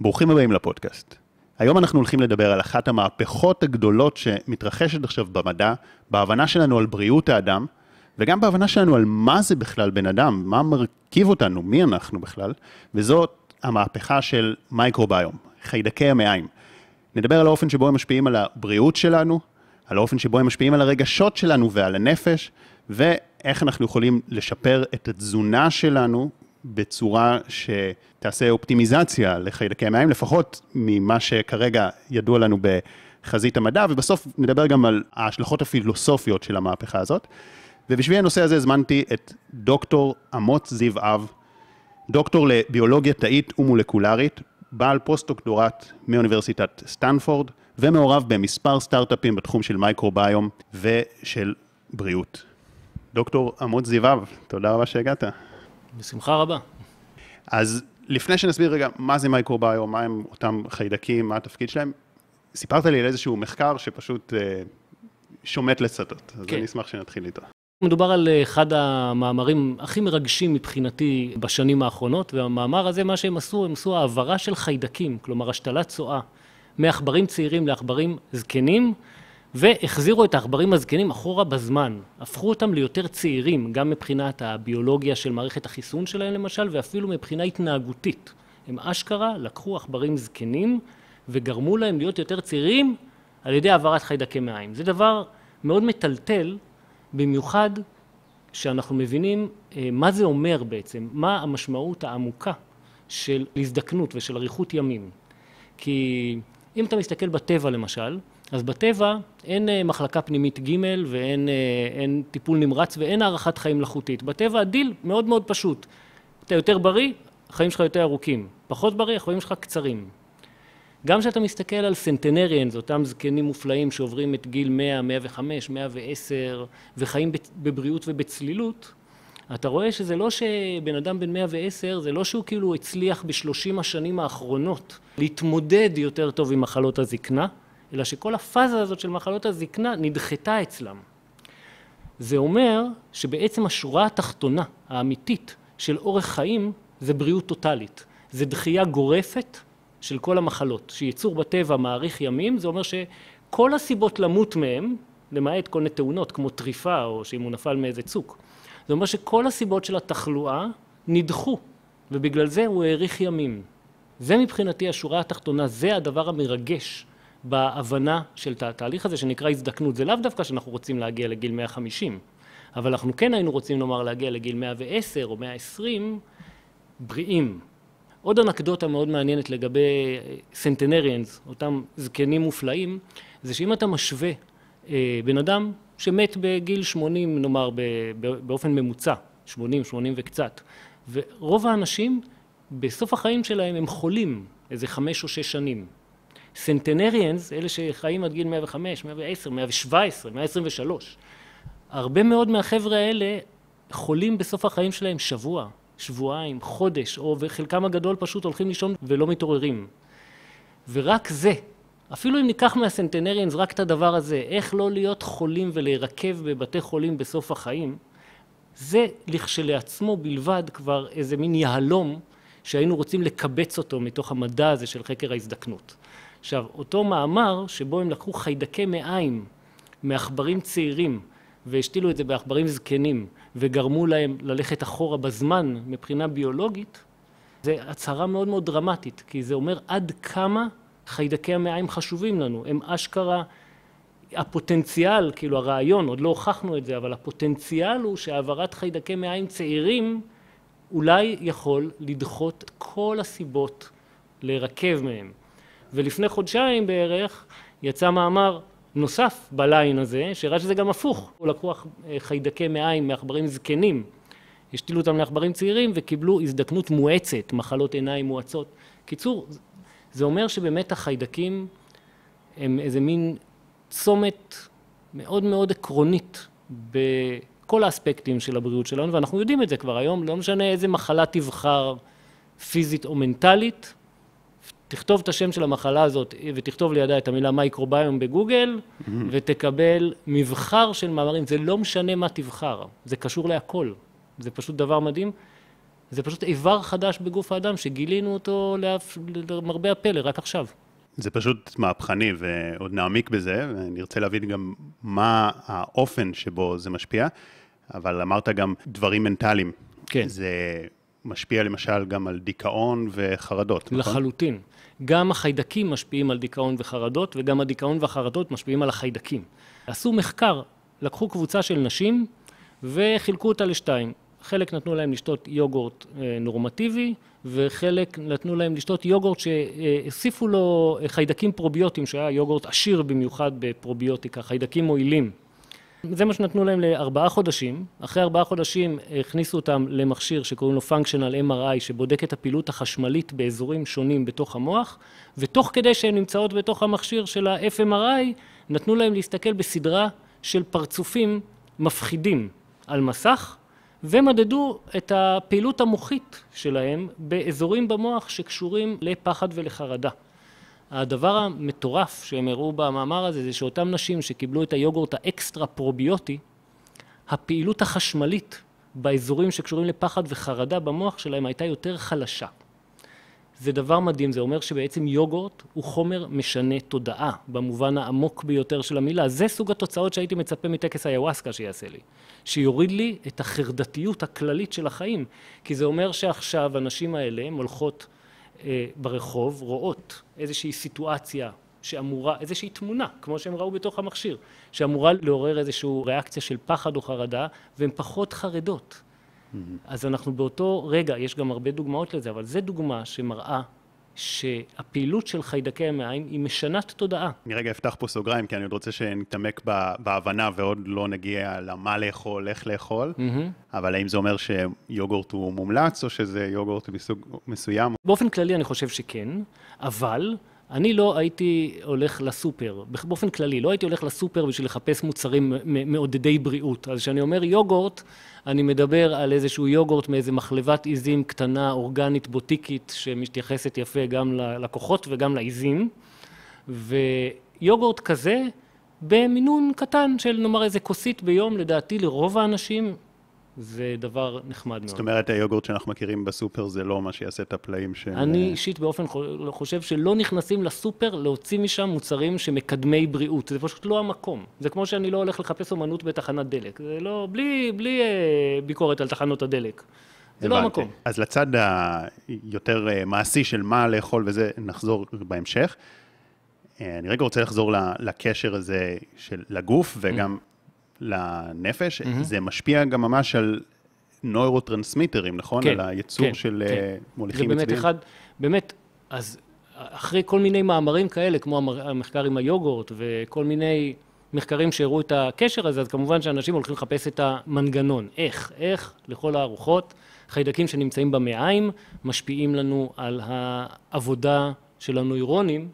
ברוכים הבאים לפודקאסט. היום אנחנו הולכים לדבר על אחת המהפכות הגדולות שמתרחשת עכשיו במדע, בהבנה שלנו על בריאות האדם, וגם בהבנה שלנו על מה זה בכלל בן אדם, מה מרכיב אותנו, מי אנחנו בכלל, וזאת המהפכה של מייקרוביום, חיידקי המעיים. נדבר על האופן שבו הם משפיעים על הבריאות שלנו, על האופן שבו הם משפיעים על הרגשות שלנו ועל הנפש, ואיך אנחנו יכולים לשפר את התזונה שלנו בצורה שתעשה אופטימיזציה לחיידקי המעיים, לפחות ממה שכרגע ידוע לנו בחזית המדע, ובסוף נדבר גם על ההשלכות הפילוסופיות של המהפכה הזאת. ובשביל הנושא הזה הזמנתי את דוקטור אמוץ זיו אב, דוקטור לביולוגיה תאית ומולקולרית, בעל פוסט-דוקטורט מאוניברסיטת סטנפורד, ומעורב במספר סטארט-אפים בתחום של מייקרוביום ושל בריאות. דוקטור אמוץ זיו אב, תודה רבה שהגעת. בשמחה רבה. אז לפני שנסביר רגע מה זה מייקרוביום, מה הם אותם חיידקים, מה התפקיד שלהם, סיפרת לי על איזשהו מחקר שפשוט אה, שומט לצדות, אז כן. אני אשמח שנתחיל איתו. מדובר על אה, אחד המאמרים הכי מרגשים מבחינתי בשנים האחרונות, והמאמר הזה, מה שהם עשו, הם עשו העברה של חיידקים, כלומר השתלת צואה, מעכברים צעירים לעכברים זקנים, והחזירו את העכברים הזקנים אחורה בזמן, הפכו אותם ליותר צעירים, גם מבחינת הביולוגיה של מערכת החיסון שלהם למשל, ואפילו מבחינה התנהגותית. הם אשכרה לקחו עכברים זקנים וגרמו להם להיות יותר צעירים על ידי העברת חיידקי מעיים. זה דבר מאוד מטלטל, במיוחד שאנחנו מבינים אה, מה זה אומר בעצם, מה המשמעות העמוקה של הזדקנות ושל אריכות ימים. כי אם אתה מסתכל בטבע למשל, אז בטבע אין אה, מחלקה פנימית ג' ואין אה, טיפול נמרץ ואין הארכת חיים מלאכותית. בטבע הדיל מאוד מאוד פשוט. אתה יותר בריא, החיים שלך יותר ארוכים. פחות בריא, החיים שלך קצרים. גם כשאתה מסתכל על centenarians, אותם זקנים מופלאים שעוברים את גיל 100, 105, 110 וחיים בבריאות ובצלילות, אתה רואה שזה לא שבן אדם בן 110, זה לא שהוא כאילו הצליח בשלושים השנים האחרונות להתמודד יותר טוב עם מחלות הזקנה, אלא שכל הפאזה הזאת של מחלות הזקנה נדחתה אצלם. זה אומר שבעצם השורה התחתונה האמיתית של אורך חיים זה בריאות טוטאלית. זה דחייה גורפת של כל המחלות. שיצור בטבע מאריך ימים, זה אומר שכל הסיבות למות מהם, למעט כל מיני תאונות כמו טריפה או שאם הוא נפל מאיזה צוק, זה אומר שכל הסיבות של התחלואה נדחו, ובגלל זה הוא האריך ימים. זה מבחינתי השורה התחתונה, זה הדבר המרגש בהבנה של התהליך הזה שנקרא הזדקנות. זה לאו דווקא שאנחנו רוצים להגיע לגיל 150, אבל אנחנו כן היינו רוצים לומר להגיע לגיל 110 או 120 בריאים. עוד אנקדוטה מאוד מעניינת לגבי סנטנריאנס, אותם זקנים מופלאים, זה שאם אתה משווה אה, בן אדם שמת בגיל 80 נאמר באופן ממוצע, 80, 80 וקצת, ורוב האנשים בסוף החיים שלהם הם חולים איזה חמש או שש שנים. סנטנריאנס, אלה שחיים עד גיל 105, 110, 117, 123, הרבה מאוד מהחבר'ה האלה חולים בסוף החיים שלהם שבוע, שבועיים, חודש, או וחלקם הגדול פשוט הולכים לישון ולא מתעוררים. ורק זה, אפילו אם ניקח מהסנטנריאנס רק את הדבר הזה, איך לא להיות חולים ולהירקב בבתי חולים בסוף החיים, זה לכשלעצמו בלבד כבר איזה מין יהלום שהיינו רוצים לקבץ אותו מתוך המדע הזה של חקר ההזדקנות. עכשיו, אותו מאמר שבו הם לקחו חיידקי מעיים מעכברים צעירים והשתילו את זה בעכברים זקנים וגרמו להם ללכת אחורה בזמן מבחינה ביולוגית, זה הצהרה מאוד מאוד דרמטית, כי זה אומר עד כמה חיידקי המעיים חשובים לנו, הם אשכרה הפוטנציאל, כאילו הרעיון, עוד לא הוכחנו את זה, אבל הפוטנציאל הוא שהעברת חיידקי מעיים צעירים אולי יכול לדחות כל הסיבות להירקב מהם. ולפני חודשיים בערך יצא מאמר נוסף בליין הזה, שהראה שזה גם הפוך, הוא לקחו חיידקי מעיים מעכברים זקנים, השתילו אותם לעכברים צעירים וקיבלו הזדקנות מואצת, מחלות עיניים מואצות. קיצור, זה אומר שבאמת החיידקים הם איזה מין צומת מאוד מאוד עקרונית בכל האספקטים של הבריאות שלנו, ואנחנו יודעים את זה כבר היום, לא משנה איזה מחלה תבחר, פיזית או מנטלית, תכתוב את השם של המחלה הזאת ותכתוב לידה את המילה מייקרוביום בגוגל mm-hmm. ותקבל מבחר של מאמרים, זה לא משנה מה תבחר, זה קשור להכל, זה פשוט דבר מדהים. זה פשוט איבר חדש בגוף האדם שגילינו אותו לאף, למרבה הפלא רק עכשיו. זה פשוט מהפכני, ועוד נעמיק בזה, ונרצה להבין גם מה האופן שבו זה משפיע, אבל אמרת גם דברים מנטליים. כן. זה משפיע למשל גם על דיכאון וחרדות, נכון? לחלוטין. גם החיידקים משפיעים על דיכאון וחרדות, וגם הדיכאון והחרדות משפיעים על החיידקים. עשו מחקר, לקחו קבוצה של נשים וחילקו אותה לשתיים. חלק נתנו להם לשתות יוגורט אה, נורמטיבי, וחלק נתנו להם לשתות יוגורט שהוסיפו לו חיידקים פרוביוטיים, שהיה יוגורט עשיר במיוחד בפרוביוטיקה, חיידקים מועילים. זה מה שנתנו להם לארבעה חודשים. אחרי ארבעה חודשים הכניסו אותם למכשיר שקוראים לו Functional MRI, שבודק את הפעילות החשמלית באזורים שונים בתוך המוח, ותוך כדי שהן נמצאות בתוך המכשיר של ה-FMRI, נתנו להם להסתכל בסדרה של פרצופים מפחידים על מסך, ומדדו את הפעילות המוחית שלהם באזורים במוח שקשורים לפחד ולחרדה. הדבר המטורף שהם הראו במאמר הזה זה שאותן נשים שקיבלו את היוגורט האקסטרה פרוביוטי, הפעילות החשמלית באזורים שקשורים לפחד וחרדה במוח שלהם הייתה יותר חלשה. זה דבר מדהים, זה אומר שבעצם יוגורט הוא חומר משנה תודעה במובן העמוק ביותר של המילה. זה סוג התוצאות שהייתי מצפה מטקס היוואסקה שיעשה לי. שיוריד לי את החרדתיות הכללית של החיים. כי זה אומר שעכשיו הנשים האלה הן הולכות ברחוב, רואות איזושהי סיטואציה שאמורה, איזושהי תמונה, כמו שהם ראו בתוך המכשיר, שאמורה לעורר איזושהי ריאקציה של פחד או חרדה, והן פחות חרדות. אז אנחנו באותו רגע, יש גם הרבה דוגמאות לזה, אבל זו דוגמה שמראה שהפעילות של חיידקי המעיים היא משנת תודעה. אני רגע אפתח פה סוגריים, כי אני עוד רוצה שנתעמק בהבנה ועוד לא נגיע למה לאכול, איך לאכול, mm-hmm. אבל האם זה אומר שיוגורט הוא מומלץ, או שזה יוגורט מסוג מסוים? באופן כללי אני חושב שכן, אבל אני לא הייתי הולך לסופר, באופן כללי, לא הייתי הולך לסופר בשביל לחפש מוצרים מעודדי בריאות. אז כשאני אומר יוגורט, אני מדבר על איזשהו יוגורט מאיזה מחלבת עיזים קטנה, אורגנית, בוטיקית, שמתייחסת יפה גם ללקוחות וגם לעיזים. ויוגורט כזה, במינון קטן של נאמר איזה כוסית ביום, לדעתי לרוב האנשים זה דבר נחמד מאוד. זאת אומרת, היוגורט שאנחנו מכירים בסופר זה לא מה שיעשה את הפלאים של... אני אישית באופן חושב שלא נכנסים לסופר להוציא משם מוצרים שמקדמי בריאות. זה פשוט לא המקום. זה כמו שאני לא הולך לחפש אומנות בתחנת דלק. זה לא, בלי, בלי אה, ביקורת על תחנות הדלק. זה לא המקום. אז לצד היותר אה, מעשי של מה לאכול וזה, נחזור בהמשך. אה, אני רגע רוצה לחזור לקשר הזה של לגוף וגם לנפש, mm-hmm. זה משפיע גם ממש על נוירוטרנסמיטרים, נכון? כן, על הייצור כן, של כן. אה, מוליכים עצביים. זה באמת אחד, באמת, אז אחרי כל מיני מאמרים כאלה, כמו המחקר עם היוגורט וכל מיני מחקרים שהראו את הקשר הזה, אז כמובן שאנשים הולכים לחפש את המנגנון. איך? איך לכל הארוחות חיידקים שנמצאים במעיים משפיעים לנו על העבודה של הנוירונים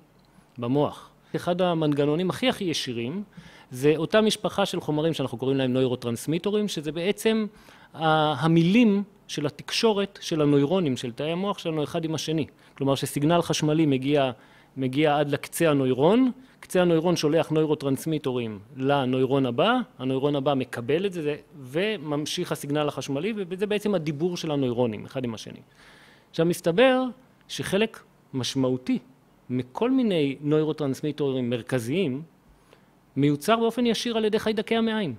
במוח. אחד המנגנונים הכי הכי ישירים זה אותה משפחה של חומרים שאנחנו קוראים להם נוירוטרנסמיטורים, שזה בעצם המילים של התקשורת של הנוירונים, של תאי המוח שלנו אחד עם השני. כלומר שסיגנל חשמלי מגיע, מגיע עד לקצה הנוירון, קצה הנוירון שולח נוירוטרנסמיטורים לנוירון הבא, הנוירון הבא מקבל את זה וממשיך הסיגנל החשמלי וזה בעצם הדיבור של הנוירונים אחד עם השני. עכשיו מסתבר שחלק משמעותי מכל מיני נוירוטרנסמיטורים מרכזיים מיוצר באופן ישיר על ידי חיידקי המעיים.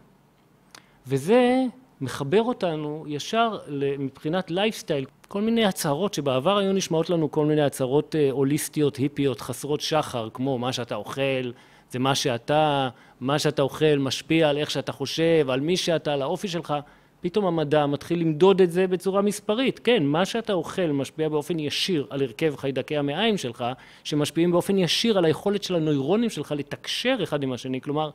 וזה מחבר אותנו ישר מבחינת לייפסטייל, כל מיני הצהרות שבעבר היו נשמעות לנו כל מיני הצהרות אה, הוליסטיות, היפיות, חסרות שחר, כמו מה שאתה אוכל, זה מה שאתה, מה שאתה אוכל משפיע על איך שאתה חושב, על מי שאתה, על האופי שלך. פתאום המדע מתחיל למדוד את זה בצורה מספרית. כן, מה שאתה אוכל משפיע באופן ישיר על הרכב חיידקי המעיים שלך, שמשפיעים באופן ישיר על היכולת של הנוירונים שלך לתקשר אחד עם השני. כלומר,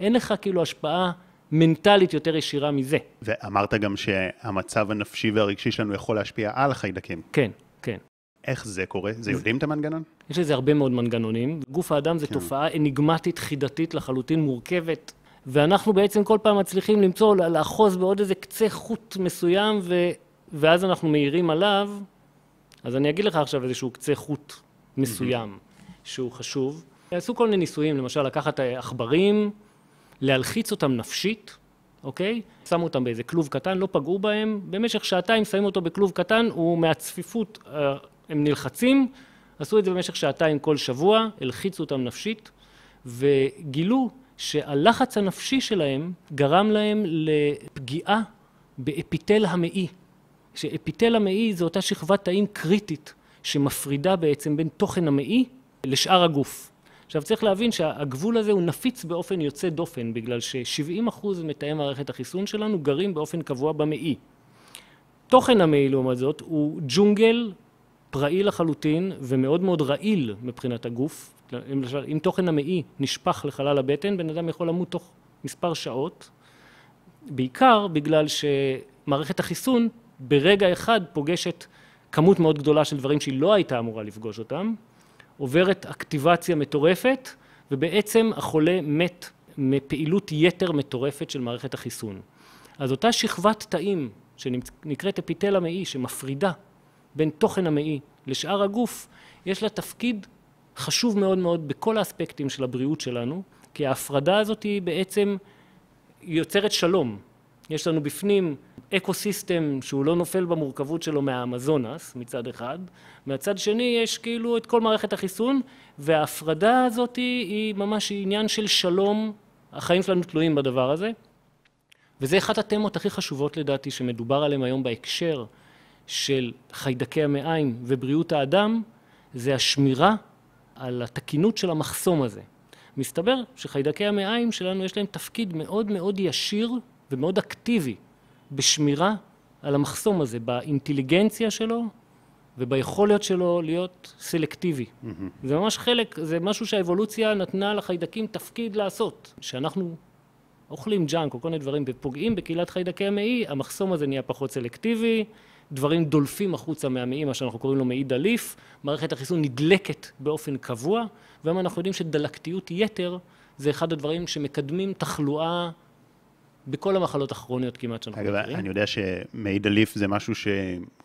אין לך כאילו השפעה מנטלית יותר ישירה מזה. ואמרת גם שהמצב הנפשי והרגשי שלנו יכול להשפיע על החיידקים. כן, כן. איך זה קורה? זה יודעים את המנגנון? יש לזה הרבה מאוד מנגנונים. גוף האדם זה כן. תופעה אניגמטית, חידתית לחלוטין, מורכבת. ואנחנו בעצם כל פעם מצליחים למצוא, לאחוז בעוד איזה קצה חוט מסוים, ו, ואז אנחנו מאירים עליו, אז אני אגיד לך עכשיו איזשהו קצה חוט מסוים שהוא חשוב. עשו כל מיני ניסויים, למשל לקחת עכברים, להלחיץ אותם נפשית, אוקיי? שמו אותם באיזה כלוב קטן, לא פגעו בהם, במשך שעתיים שמים אותו בכלוב קטן, הוא מהצפיפות, אה, הם נלחצים, עשו את זה במשך שעתיים כל שבוע, הלחיצו אותם נפשית, וגילו שהלחץ הנפשי שלהם גרם להם לפגיעה באפיתל המעי. שאפיתל המעי זו אותה שכבת תאים קריטית שמפרידה בעצם בין תוכן המעי לשאר הגוף. עכשיו צריך להבין שהגבול הזה הוא נפיץ באופן יוצא דופן בגלל ש-70% מתאי מערכת החיסון שלנו גרים באופן קבוע במעי. תוכן המעי לעומת זאת הוא ג'ונגל פראי לחלוטין ומאוד מאוד רעיל מבחינת הגוף. למשל אם תוכן המעי נשפך לחלל הבטן בן אדם יכול למות תוך מספר שעות בעיקר בגלל שמערכת החיסון ברגע אחד פוגשת כמות מאוד גדולה של דברים שהיא לא הייתה אמורה לפגוש אותם עוברת אקטיבציה מטורפת ובעצם החולה מת מפעילות יתר מטורפת של מערכת החיסון. אז אותה שכבת תאים שנקראת אפיטל המעי שמפרידה בין תוכן המעי לשאר הגוף יש לה תפקיד חשוב מאוד מאוד בכל האספקטים של הבריאות שלנו כי ההפרדה הזאת היא בעצם יוצרת שלום. יש לנו בפנים אקו סיסטם שהוא לא נופל במורכבות שלו מהאמזונס מצד אחד, מהצד שני יש כאילו את כל מערכת החיסון וההפרדה הזאת היא ממש עניין של שלום, החיים שלנו תלויים בדבר הזה. וזה אחת התמות הכי חשובות לדעתי שמדובר עליהן היום בהקשר של חיידקי המעיים ובריאות האדם זה השמירה על התקינות של המחסום הזה. מסתבר שחיידקי המעיים שלנו יש להם תפקיד מאוד מאוד ישיר ומאוד אקטיבי בשמירה על המחסום הזה, באינטליגנציה שלו וביכולת שלו להיות סלקטיבי. Mm-hmm. זה ממש חלק, זה משהו שהאבולוציה נתנה לחיידקים תפקיד לעשות. שאנחנו אוכלים ג'אנק או כל מיני דברים ופוגעים בקהילת חיידקי המעי, המחסום הזה נהיה פחות סלקטיבי, דברים דולפים החוצה מהמעי, מה שאנחנו קוראים לו מעי דליף, מערכת החיסון נדלקת באופן קבוע, והיום אנחנו יודעים שדלקתיות יתר זה אחד הדברים שמקדמים תחלואה בכל המחלות הכרוניות כמעט שאנחנו מכירים. מכירים. אני יודע שמעי דליף זה משהו שהוא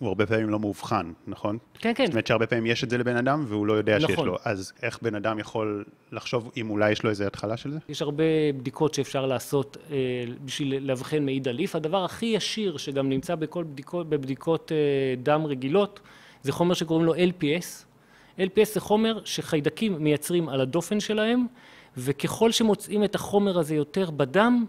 הרבה פעמים לא מאובחן, נכון? כן, כן. זאת אומרת שהרבה פעמים יש את זה לבן אדם והוא לא יודע שיש נכון. לו. אז איך בן אדם יכול לחשוב אם אולי יש לו איזה התחלה של זה? יש הרבה בדיקות שאפשר לעשות אה, בשביל לאבחן מעי דליף. הדבר הכי ישיר שגם נמצא בכל בדיקות, בבדיקות אה, דם רגילות, זה חומר שקוראים לו LPS. LPS זה חומר שחיידקים מייצרים על הדופן שלהם, וככל שמוצאים את החומר הזה יותר בדם,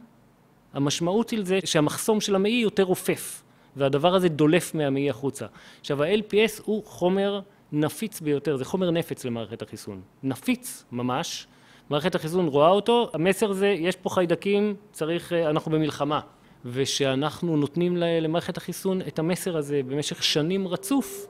המשמעות של זה שהמחסום של המעי יותר רופף, והדבר הזה דולף מהמעי החוצה. עכשיו ה-LPS הוא חומר נפיץ ביותר, זה חומר נפץ למערכת החיסון. נפיץ ממש, מערכת החיסון רואה אותו, המסר זה יש פה חיידקים, צריך, אה, אנחנו במלחמה. ושאנחנו נותנים למערכת החיסון את המסר הזה במשך שנים רצוף,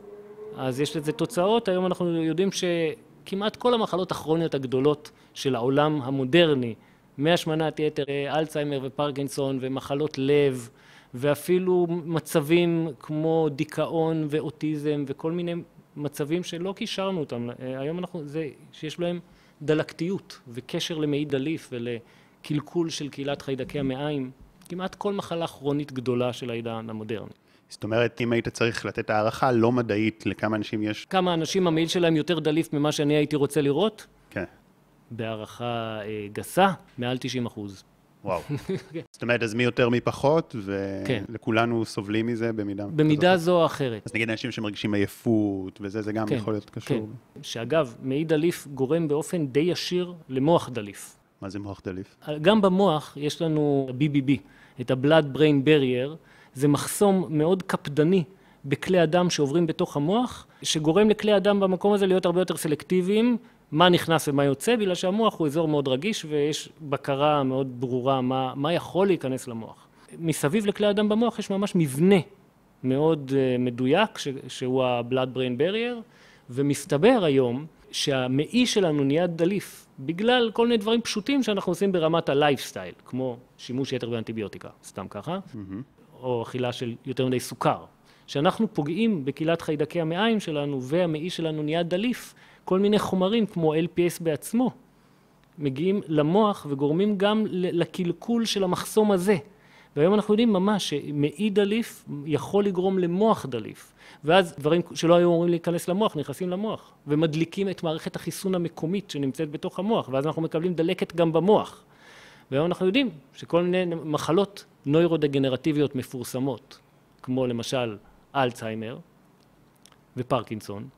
אז יש לזה תוצאות. היום אנחנו יודעים שכמעט כל המחלות הכרוניות הגדולות של העולם המודרני, מהשמנת יתר, אלצהיימר ופרקינסון ומחלות לב ואפילו מצבים כמו דיכאון ואוטיזם וכל מיני מצבים שלא קישרנו אותם, היום אנחנו, זה שיש להם דלקתיות וקשר למעי דליף ולקלקול של קהילת חיידקי המעיים, כמעט כל מחלה כרונית גדולה של העידן המודרני. זאת אומרת, אם היית צריך לתת הערכה לא מדעית לכמה אנשים יש... כמה אנשים המעיל שלהם יותר דליף ממה שאני הייתי רוצה לראות? כן. בהערכה אה, גסה, מעל 90 אחוז. וואו. זאת אומרת, אז מי יותר מי פחות, כן. וכולנו סובלים מזה במידה... במידה. זו או אחרת. אז נגיד אנשים שמרגישים עייפות וזה, זה גם כן, יכול להיות קשור. כן. שאגב, מעי דליף גורם באופן די ישיר למוח דליף. מה זה מוח דליף? גם במוח יש לנו BBB, את ה-blood brain barrier, זה מחסום מאוד קפדני בכלי הדם שעוברים בתוך המוח, שגורם לכלי הדם במקום הזה להיות הרבה יותר סלקטיביים, מה נכנס ומה יוצא, בגלל שהמוח הוא אזור מאוד רגיש ויש בקרה מאוד ברורה מה, מה יכול להיכנס למוח. מסביב לכלי הדם במוח יש ממש מבנה מאוד uh, מדויק, ש, שהוא ה-blood brain barrier, ומסתבר היום שהמעי שלנו נהיה דליף בגלל כל מיני דברים פשוטים שאנחנו עושים ברמת ה-lifestyle, כמו שימוש יתר באנטיביוטיקה, סתם ככה, mm-hmm. או אכילה של יותר מדי סוכר. שאנחנו פוגעים בקהילת חיידקי המעיים שלנו והמעי שלנו נהיה דליף, כל מיני חומרים כמו LPS בעצמו מגיעים למוח וגורמים גם לקלקול של המחסום הזה. והיום אנחנו יודעים ממש שמעי דליף יכול לגרום למוח דליף. ואז דברים שלא היו אמורים להיכנס למוח נכנסים למוח ומדליקים את מערכת החיסון המקומית שנמצאת בתוך המוח ואז אנחנו מקבלים דלקת גם במוח. והיום אנחנו יודעים שכל מיני מחלות נוירודגנרטיביות מפורסמות, כמו למשל אלצהיימר ופרקינסון,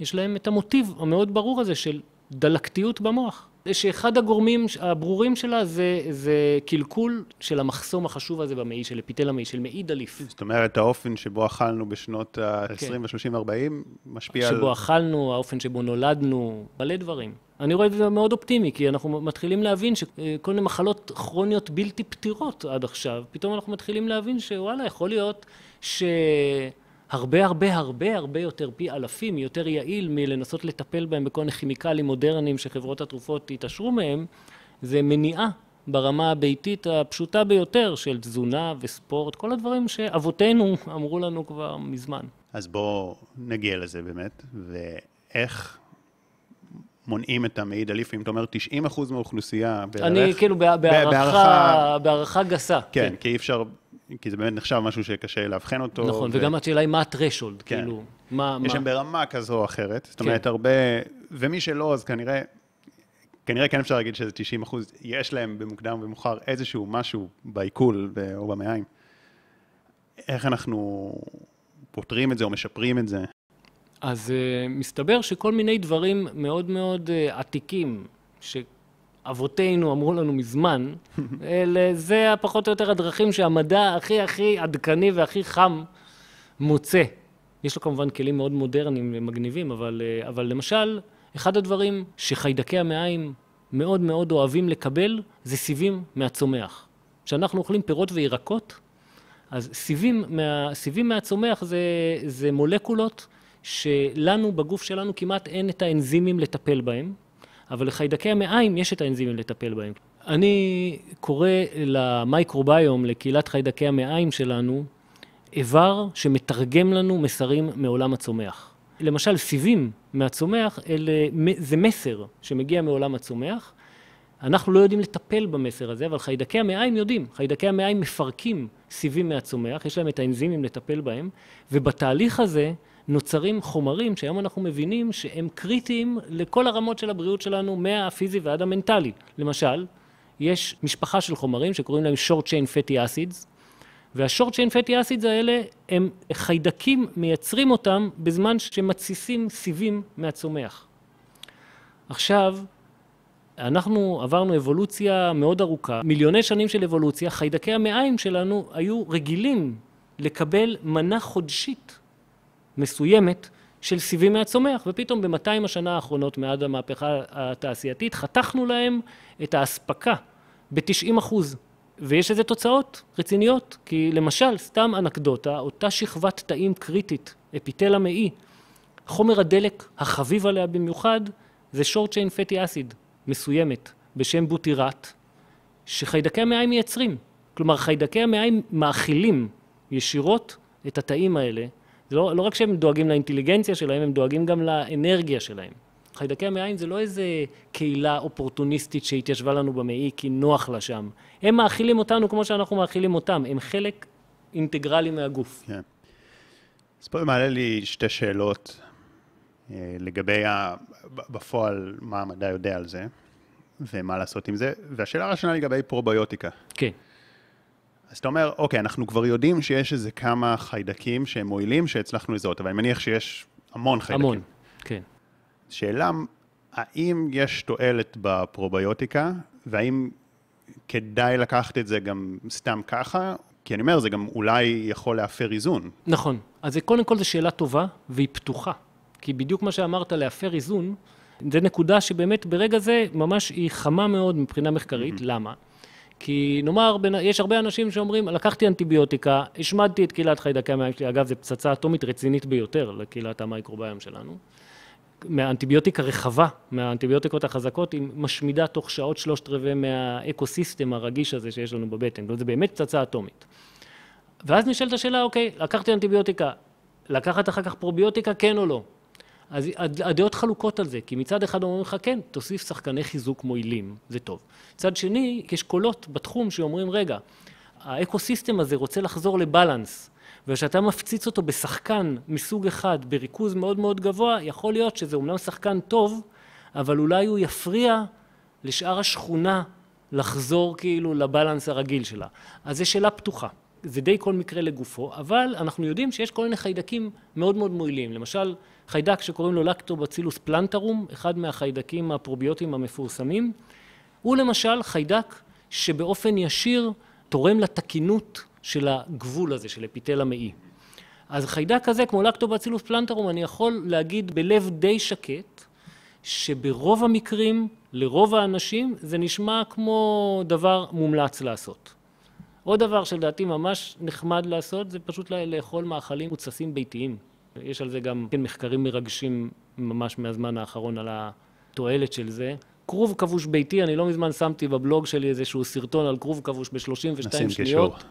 יש להם את המוטיב המאוד ברור הזה של דלקתיות במוח. שאחד הגורמים הברורים שלה זה, זה קלקול של המחסום החשוב הזה במעי, של אפיטל המעי, של מעי דליף. זאת אומרת, האופן שבו אכלנו בשנות ה-20, כן. ה-30, ה-40, משפיע שבו על... שבו אכלנו, האופן שבו נולדנו, מלא דברים. אני רואה את זה מאוד אופטימי, כי אנחנו מתחילים להבין שכל מיני מחלות כרוניות בלתי פתירות עד עכשיו, פתאום אנחנו מתחילים להבין שוואלה, יכול להיות ש... הרבה הרבה הרבה הרבה יותר פי אלפים, יותר יעיל מלנסות לטפל בהם בכל מיני כימיקלים מודרניים שחברות התרופות יתעשרו מהם, זה מניעה ברמה הביתית הפשוטה ביותר של תזונה וספורט, כל הדברים שאבותינו אמרו לנו כבר מזמן. אז בואו נגיע לזה באמת, ואיך מונעים את המעיד אליף, אם אתה אומר 90 אחוז מהאוכלוסייה בערך. אני כאילו בהערכה, בהערכה גסה. כן, כן, כי אי אפשר כי זה באמת נחשב משהו שקשה לאבחן אותו. נכון, ו... וגם השאלה היא מה הטרשולד, כן. כאילו, מה... יש שם ברמה כזו או אחרת, זאת אומרת, כן. הרבה, ומי שלא, אז כנראה, כנראה כן אפשר להגיד שזה 90 אחוז, יש להם במוקדם ובמאוחר איזשהו משהו בעיכול או במעיים. איך אנחנו פותרים את זה או משפרים את זה? אז uh, מסתבר שכל מיני דברים מאוד מאוד uh, עתיקים, ש... אבותינו אמרו לנו מזמן, אלה, זה פחות או יותר הדרכים שהמדע הכי הכי עדכני והכי חם מוצא. יש לו כמובן כלים מאוד מודרניים ומגניבים, אבל, אה, אבל למשל, אחד הדברים שחיידקי המעיים מאוד מאוד אוהבים לקבל, זה סיבים מהצומח. כשאנחנו אוכלים פירות וירקות, אז סיבים, מה, סיבים מהצומח זה, זה מולקולות שלנו, בגוף שלנו, כמעט אין את האנזימים לטפל בהם. אבל לחיידקי המעיים יש את האנזימים לטפל בהם. אני קורא למייקרוביום, לקהילת חיידקי המעיים שלנו, איבר שמתרגם לנו מסרים מעולם הצומח. למשל, סיבים מהצומח, אלה, זה מסר שמגיע מעולם הצומח. אנחנו לא יודעים לטפל במסר הזה, אבל חיידקי המעיים יודעים. חיידקי המעיים מפרקים סיבים מהצומח, יש להם את האנזימים לטפל בהם, ובתהליך הזה נוצרים חומרים שהיום אנחנו מבינים שהם קריטיים לכל הרמות של הבריאות שלנו, מהפיזי ועד המנטלי. למשל, יש משפחה של חומרים שקוראים להם short chain fatty acids, וה-short chain fatty acids האלה הם חיידקים, מייצרים אותם בזמן שמתסיסים סיבים מהצומח. עכשיו, אנחנו עברנו אבולוציה מאוד ארוכה, מיליוני שנים של אבולוציה, חיידקי המעיים שלנו היו רגילים לקבל מנה חודשית מסוימת של סיבים מהצומח, ופתאום ב-200 השנה האחרונות מאז המהפכה התעשייתית חתכנו להם את האספקה ב-90 אחוז. ויש לזה תוצאות רציניות, כי למשל, סתם אנקדוטה, אותה שכבת תאים קריטית, אפיטל המעי, חומר הדלק החביב עליה במיוחד זה short chain fatty acid מסוימת בשם בוטירט, שחיידקי המעיים מייצרים. כלומר, חיידקי המעיים מאכילים ישירות את התאים האלה זה לא, לא רק שהם דואגים לאינטליגנציה שלהם, הם דואגים גם לאנרגיה שלהם. חיידקי המעיים זה לא איזה קהילה אופורטוניסטית שהתיישבה לנו במעי כי נוח לה שם. הם מאכילים אותנו כמו שאנחנו מאכילים אותם, הם חלק אינטגרלי מהגוף. כן. אז פה מעלה לי שתי שאלות אה, לגבי ה... בפועל מה המדע יודע על זה, ומה לעשות עם זה, והשאלה הראשונה לגבי פרוביוטיקה. כן. אז אתה אומר, אוקיי, אנחנו כבר יודעים שיש איזה כמה חיידקים שהם מועילים שהצלחנו לזהות, אבל אני מניח שיש המון חיידקים. המון, כן. שאלה, האם יש תועלת בפרוביוטיקה, והאם כדאי לקחת את זה גם סתם ככה? כי אני אומר, זה גם אולי יכול להפר איזון. נכון. אז קודם כל זו שאלה טובה, והיא פתוחה. כי בדיוק מה שאמרת, להפר איזון, זה נקודה שבאמת ברגע זה ממש היא חמה מאוד מבחינה מחקרית. Mm-hmm. למה? כי נאמר, יש הרבה אנשים שאומרים, לקחתי אנטיביוטיקה, השמדתי את קהילת חיידקי המים שלי, אגב, זו פצצה אטומית רצינית ביותר לקהילת המייקרוביום שלנו. מהאנטיביוטיקה רחבה, מהאנטיביוטיקות החזקות, היא משמידה תוך שעות שלושת רבעי מהאקוסיסטם הרגיש הזה שיש לנו בבטן, זה באמת פצצה אטומית. ואז נשאלת השאלה, אוקיי, לקחתי אנטיביוטיקה, לקחת אחר כך פרוביוטיקה, כן או לא? אז הדעות חלוקות על זה, כי מצד אחד אומרים לך, כן, תוסיף שחקני חיזוק מועילים, זה טוב. מצד שני, יש קולות בתחום שאומרים, רגע, האקוסיסטם הזה רוצה לחזור לבלנס, וכשאתה מפציץ אותו בשחקן מסוג אחד, בריכוז מאוד מאוד גבוה, יכול להיות שזה אומנם שחקן טוב, אבל אולי הוא יפריע לשאר השכונה לחזור כאילו לבלנס הרגיל שלה. אז זו שאלה פתוחה. זה די כל מקרה לגופו, אבל אנחנו יודעים שיש כל מיני חיידקים מאוד מאוד מועילים. למשל, חיידק שקוראים לו לקטובצילוס פלנטרום, אחד מהחיידקים הפרוביוטיים המפורסמים, הוא למשל חיידק שבאופן ישיר תורם לתקינות של הגבול הזה, של אפיטל המעי. אז חיידק כזה, כמו לקטובצילוס פלנטרום, אני יכול להגיד בלב די שקט, שברוב המקרים, לרוב האנשים, זה נשמע כמו דבר מומלץ לעשות. עוד דבר שלדעתי ממש נחמד לעשות, זה פשוט לאכול מאכלים מוצסים ביתיים. יש על זה גם כן מחקרים מרגשים ממש מהזמן האחרון על התועלת של זה. כרוב כבוש ביתי, אני לא מזמן שמתי בבלוג שלי איזשהו סרטון על כרוב כבוש ב-32 שניות.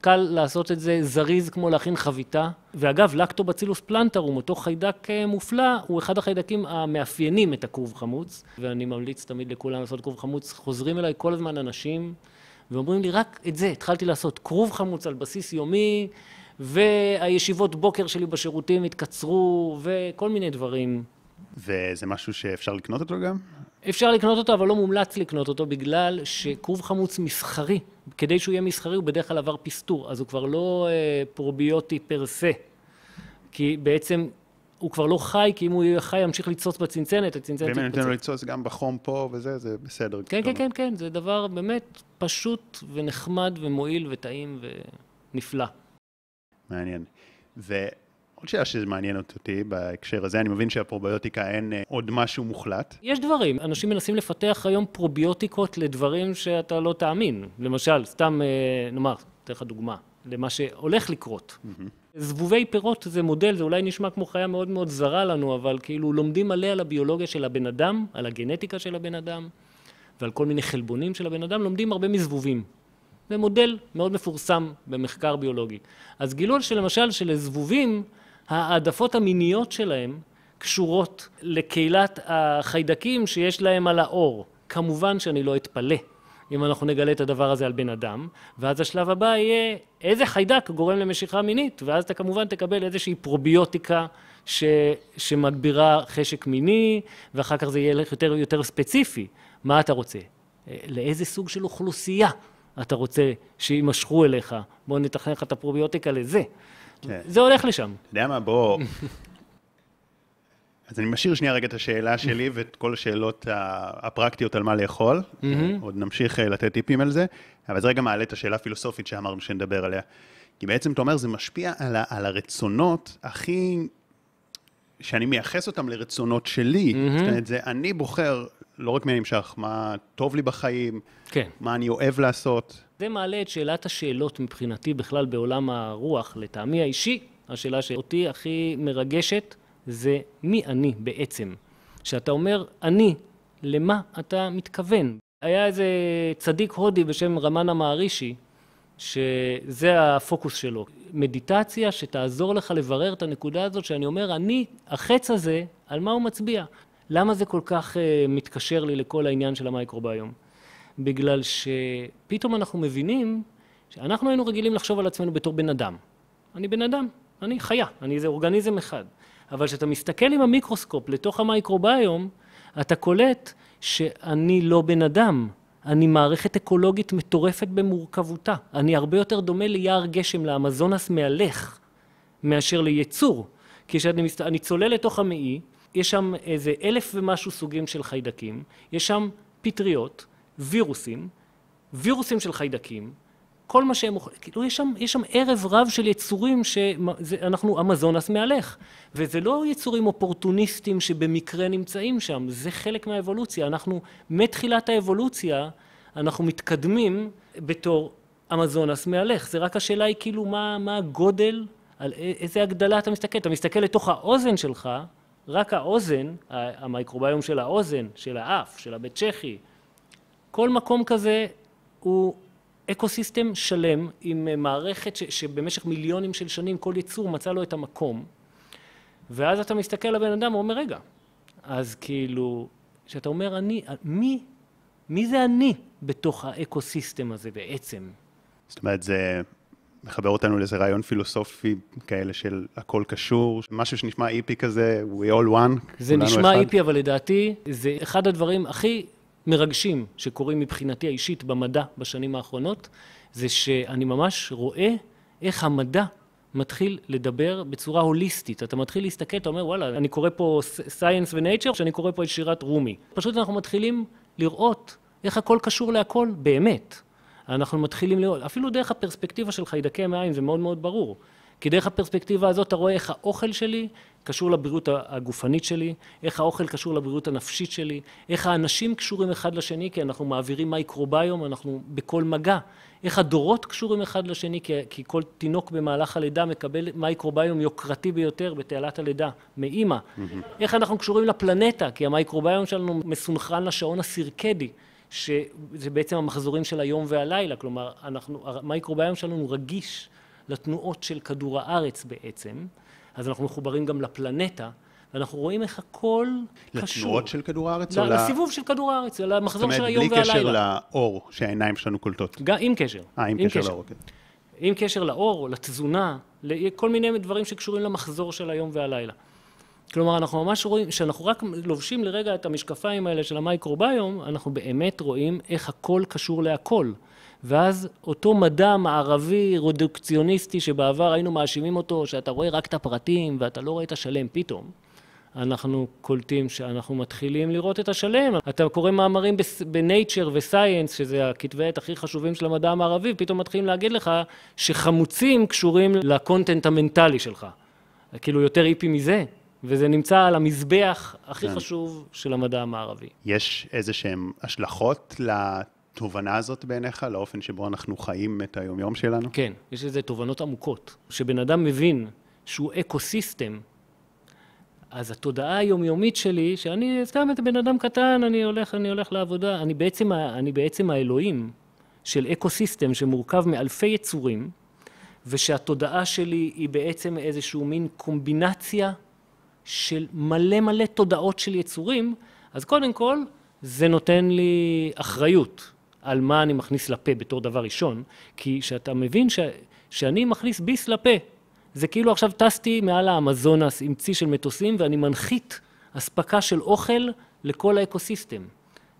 קל לעשות את זה זריז כמו להכין חביתה. ואגב, לקטובצילוס פלנטרום, אותו חיידק אה, מופלא, הוא אחד החיידקים המאפיינים את הכרוב חמוץ, ואני ממליץ תמיד לכולם לעשות כרוב חמוץ. חוזרים אליי כל הזמן אנשים ואומרים לי, רק את זה התחלתי לעשות, כרוב חמוץ על בסיס יומי, והישיבות בוקר שלי בשירותים התקצרו, וכל מיני דברים. וזה משהו שאפשר לקנות אותו גם? אפשר לקנות אותו, אבל לא מומלץ לקנות אותו, בגלל שכרוב חמוץ מסחרי, כדי שהוא יהיה מסחרי, הוא בדרך כלל עבר פסטור, אז הוא כבר לא אה, פרוביוטי פר סה. כי בעצם הוא כבר לא חי, כי אם הוא יהיה חי, ימשיך לצוץ בצנצנת, הצנצנת תתפוצץ. ואם אני נותן לו לצוץ גם בחום פה וזה, זה בסדר. כן, כן, כן, כן, זה דבר באמת פשוט ונחמד ומועיל וטעים ונפלא. מעניין. ועוד שאלה שמעניינת אותי בהקשר הזה, אני מבין שהפרוביוטיקה אין אה, עוד משהו מוחלט. יש דברים, אנשים מנסים לפתח היום פרוביוטיקות לדברים שאתה לא תאמין. למשל, סתם אה, נאמר, אתן לך דוגמה, למה שהולך לקרות. Mm-hmm. זבובי פירות זה מודל, זה אולי נשמע כמו חיה מאוד מאוד זרה לנו, אבל כאילו לומדים מלא על הביולוגיה של הבן אדם, על הגנטיקה של הבן אדם, ועל כל מיני חלבונים של הבן אדם, לומדים הרבה מזבובים. זה מודל מאוד מפורסם במחקר ביולוגי. אז גילו שלמשל שלזבובים, העדפות המיניות שלהם קשורות לקהילת החיידקים שיש להם על האור. כמובן שאני לא אתפלא אם אנחנו נגלה את הדבר הזה על בן אדם, ואז השלב הבא יהיה איזה חיידק גורם למשיכה מינית, ואז אתה כמובן תקבל איזושהי פרוביוטיקה ש, שמגבירה חשק מיני, ואחר כך זה יהיה יותר, יותר ספציפי. מה אתה רוצה? אה, לאיזה סוג של אוכלוסייה אתה רוצה שיימשכו אליך? בוא נתכנן לך את הפרוביוטיקה לזה. כן. זה הולך לשם. אתה יודע מה, בוא, אז אני משאיר שנייה רגע את השאלה שלי ואת כל השאלות הפרקטיות על מה לאכול, עוד נמשיך אה, לתת טיפים על זה, אבל זה רגע מעלה את השאלה הפילוסופית שאמרנו שנדבר עליה. כי בעצם אתה אומר, זה משפיע על, ה, על הרצונות הכי, שאני מייחס אותם לרצונות שלי. Mm-hmm. זאת אומרת, זה אני בוחר לא רק מי נמשך, מה טוב לי בחיים, כן. מה אני אוהב לעשות. זה מעלה את שאלת השאלות מבחינתי בכלל בעולם הרוח, לטעמי האישי, השאלה שאותי הכי מרגשת. זה מי אני בעצם. כשאתה אומר אני, למה אתה מתכוון? היה איזה צדיק הודי בשם רמנה מערישי, שזה הפוקוס שלו. מדיטציה שתעזור לך לברר את הנקודה הזאת, שאני אומר, אני, החץ הזה, על מה הוא מצביע? למה זה כל כך uh, מתקשר לי לכל העניין של המייקרוביום? בגלל שפתאום אנחנו מבינים שאנחנו היינו רגילים לחשוב על עצמנו בתור בן אדם. אני בן אדם, אני חיה, אני איזה אורגניזם אחד. אבל כשאתה מסתכל עם המיקרוסקופ לתוך המייקרוביום, אתה קולט שאני לא בן אדם, אני מערכת אקולוגית מטורפת במורכבותה. אני הרבה יותר דומה ליער גשם, לאמזונס מהלך, מאשר ליצור. כשאני מסת... צולל לתוך המעי, יש שם איזה אלף ומשהו סוגים של חיידקים, יש שם פטריות, וירוסים, וירוסים של חיידקים, כל מה שהם אוכלים, כאילו יש שם, יש שם ערב רב של יצורים שאנחנו אמזונס מהלך, וזה לא יצורים אופורטוניסטים שבמקרה נמצאים שם, זה חלק מהאבולוציה, אנחנו מתחילת האבולוציה, אנחנו מתקדמים בתור אמזונס מהלך, זה רק השאלה היא כאילו מה, מה הגודל, על איזה הגדלה אתה מסתכל, אתה מסתכל לתוך האוזן שלך, רק האוזן, המייקרוביום של האוזן, של האף, של הבית צ'כי, כל מקום כזה הוא ecosystem שלם עם אה, מערכת ש, שבמשך מיליונים של שנים כל יצור מצא לו את המקום. ואז אתה מסתכל על הבן אדם ואומר רגע אז כאילו כשאתה אומר אני מי מי זה אני בתוך ה ecosystem הזה בעצם? זאת אומרת זה מחבר אותנו לאיזה רעיון פילוסופי כאלה של הכל קשור, משהו שנשמע היפי כזה, we all one. זה נשמע אחד. היפי, אבל לדעתי זה אחד הדברים הכי מרגשים שקורים מבחינתי האישית במדע בשנים האחרונות, זה שאני ממש רואה איך המדע מתחיל לדבר בצורה הוליסטית. אתה מתחיל להסתכל, אתה אומר, וואלה, אני קורא פה סייאנס ונייצ'ר, שאני קורא פה את שירת רומי. פשוט אנחנו מתחילים לראות איך הכל קשור להכל באמת. אנחנו מתחילים לראות, אפילו דרך הפרספקטיבה של חיידקי המעיים, זה מאוד מאוד ברור. כי דרך הפרספקטיבה הזאת אתה רואה איך האוכל שלי קשור לבריאות הגופנית שלי, איך האוכל קשור לבריאות הנפשית שלי, איך האנשים קשורים אחד לשני, כי אנחנו מעבירים מייקרוביום, אנחנו בכל מגע, איך הדורות קשורים אחד לשני, כי, כי כל תינוק במהלך הלידה מקבל מייקרוביום יוקרתי ביותר בתעלת הלידה, מאימא, mm-hmm. איך אנחנו קשורים לפלנטה, כי המייקרוביום שלנו מסונכרן לשעון הסירקדי, שזה בעצם המחזורים של היום והלילה, כלומר, אנחנו, המייקרוביום שלנו רגיש לתנועות של כדור הארץ בעצם, אז אנחנו מחוברים גם לפלנטה, ואנחנו רואים איך הכל קשור. לתנועות של כדור הארץ? או לסיבוב של כדור הארץ, למחזור של היום והלילה. זאת אומרת, בלי קשר לאור שהעיניים שלנו קולטות. גם, עם קשר. אה, עם, עם קשר לאור, כן. עם קשר לאור, לתזונה, לכל מיני דברים שקשורים למחזור של היום והלילה. כלומר, אנחנו ממש רואים, כשאנחנו רק לובשים לרגע את המשקפיים האלה של המייקרוביום, אנחנו באמת רואים איך הכל קשור להכל. ואז אותו מדע מערבי רדוקציוניסטי שבעבר היינו מאשימים אותו שאתה רואה רק את הפרטים ואתה לא רואה את השלם פתאום אנחנו קולטים שאנחנו מתחילים לראות את השלם. אתה קורא מאמרים בנייצ'ר וסייאנס, שזה הכתבי עת הכי חשובים של המדע המערבי, פתאום מתחילים להגיד לך שחמוצים קשורים לקונטנט המנטלי שלך. כאילו יותר איפי מזה, וזה נמצא על המזבח הכי כן. חשוב של המדע המערבי. יש איזה שהן השלכות התובנה הזאת בעיניך, לאופן שבו אנחנו חיים את היומיום שלנו? כן, יש לזה תובנות עמוקות. כשבן אדם מבין שהוא ecosystem, אז התודעה היומיומית שלי, שאני סתם את בן אדם קטן, אני הולך, אני הולך לעבודה, אני בעצם, אני בעצם האלוהים של ecosystem שמורכב מאלפי יצורים, ושהתודעה שלי היא בעצם איזשהו מין קומבינציה של מלא מלא תודעות של יצורים, אז קודם כל זה נותן לי אחריות. על מה אני מכניס לפה בתור דבר ראשון, כי כשאתה מבין ש, שאני מכניס ביס לפה, זה כאילו עכשיו טסתי מעל האמזונס עם צי של מטוסים ואני מנחית אספקה של אוכל לכל ה ecosystem.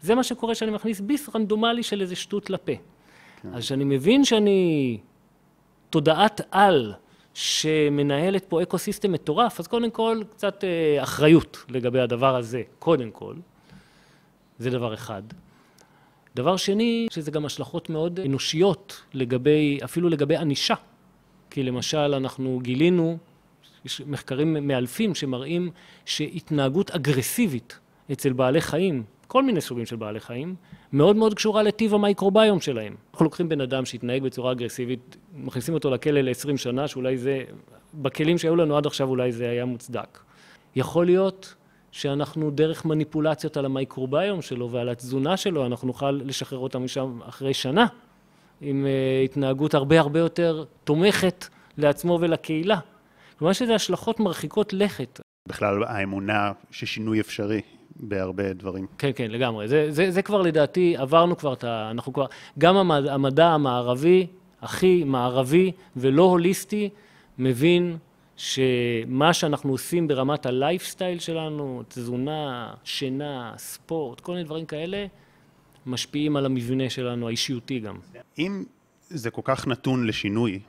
זה מה שקורה כשאני מכניס ביס רנדומלי של איזה שטות לפה. כן. אז כשאני מבין שאני תודעת על שמנהלת פה ecosystem מטורף, אז קודם כל קצת אה, אחריות לגבי הדבר הזה, קודם כל. זה דבר אחד. דבר שני, שזה גם השלכות מאוד אנושיות לגבי, אפילו לגבי ענישה. כי למשל אנחנו גילינו, יש מחקרים מאלפים שמראים שהתנהגות אגרסיבית אצל בעלי חיים, כל מיני סוגים של בעלי חיים, מאוד מאוד קשורה לטיב המייקרוביום שלהם. אנחנו לוקחים בן אדם שהתנהג בצורה אגרסיבית, מכניסים אותו לכלא ל-20 שנה, שאולי זה, בכלים שהיו לנו עד עכשיו אולי זה היה מוצדק. יכול להיות שאנחנו דרך מניפולציות על המייקרוביום שלו ועל התזונה שלו, אנחנו נוכל לשחרר אותם משם אחרי שנה, עם uh, התנהגות הרבה הרבה יותר תומכת לעצמו ולקהילה. כלומר, יש לזה השלכות מרחיקות לכת. בכלל, האמונה ששינוי אפשרי בהרבה דברים. כן, כן, לגמרי. זה, זה, זה כבר לדעתי, עברנו כבר את ה... אנחנו כבר... גם המדע, המדע המערבי, הכי מערבי ולא הוליסטי, מבין שמה שאנחנו עושים ברמת הלייפסטייל שלנו, תזונה, שינה, ספורט, כל מיני דברים כאלה, משפיעים על המבנה שלנו, האישיותי גם. אם זה כל כך נתון לשינוי,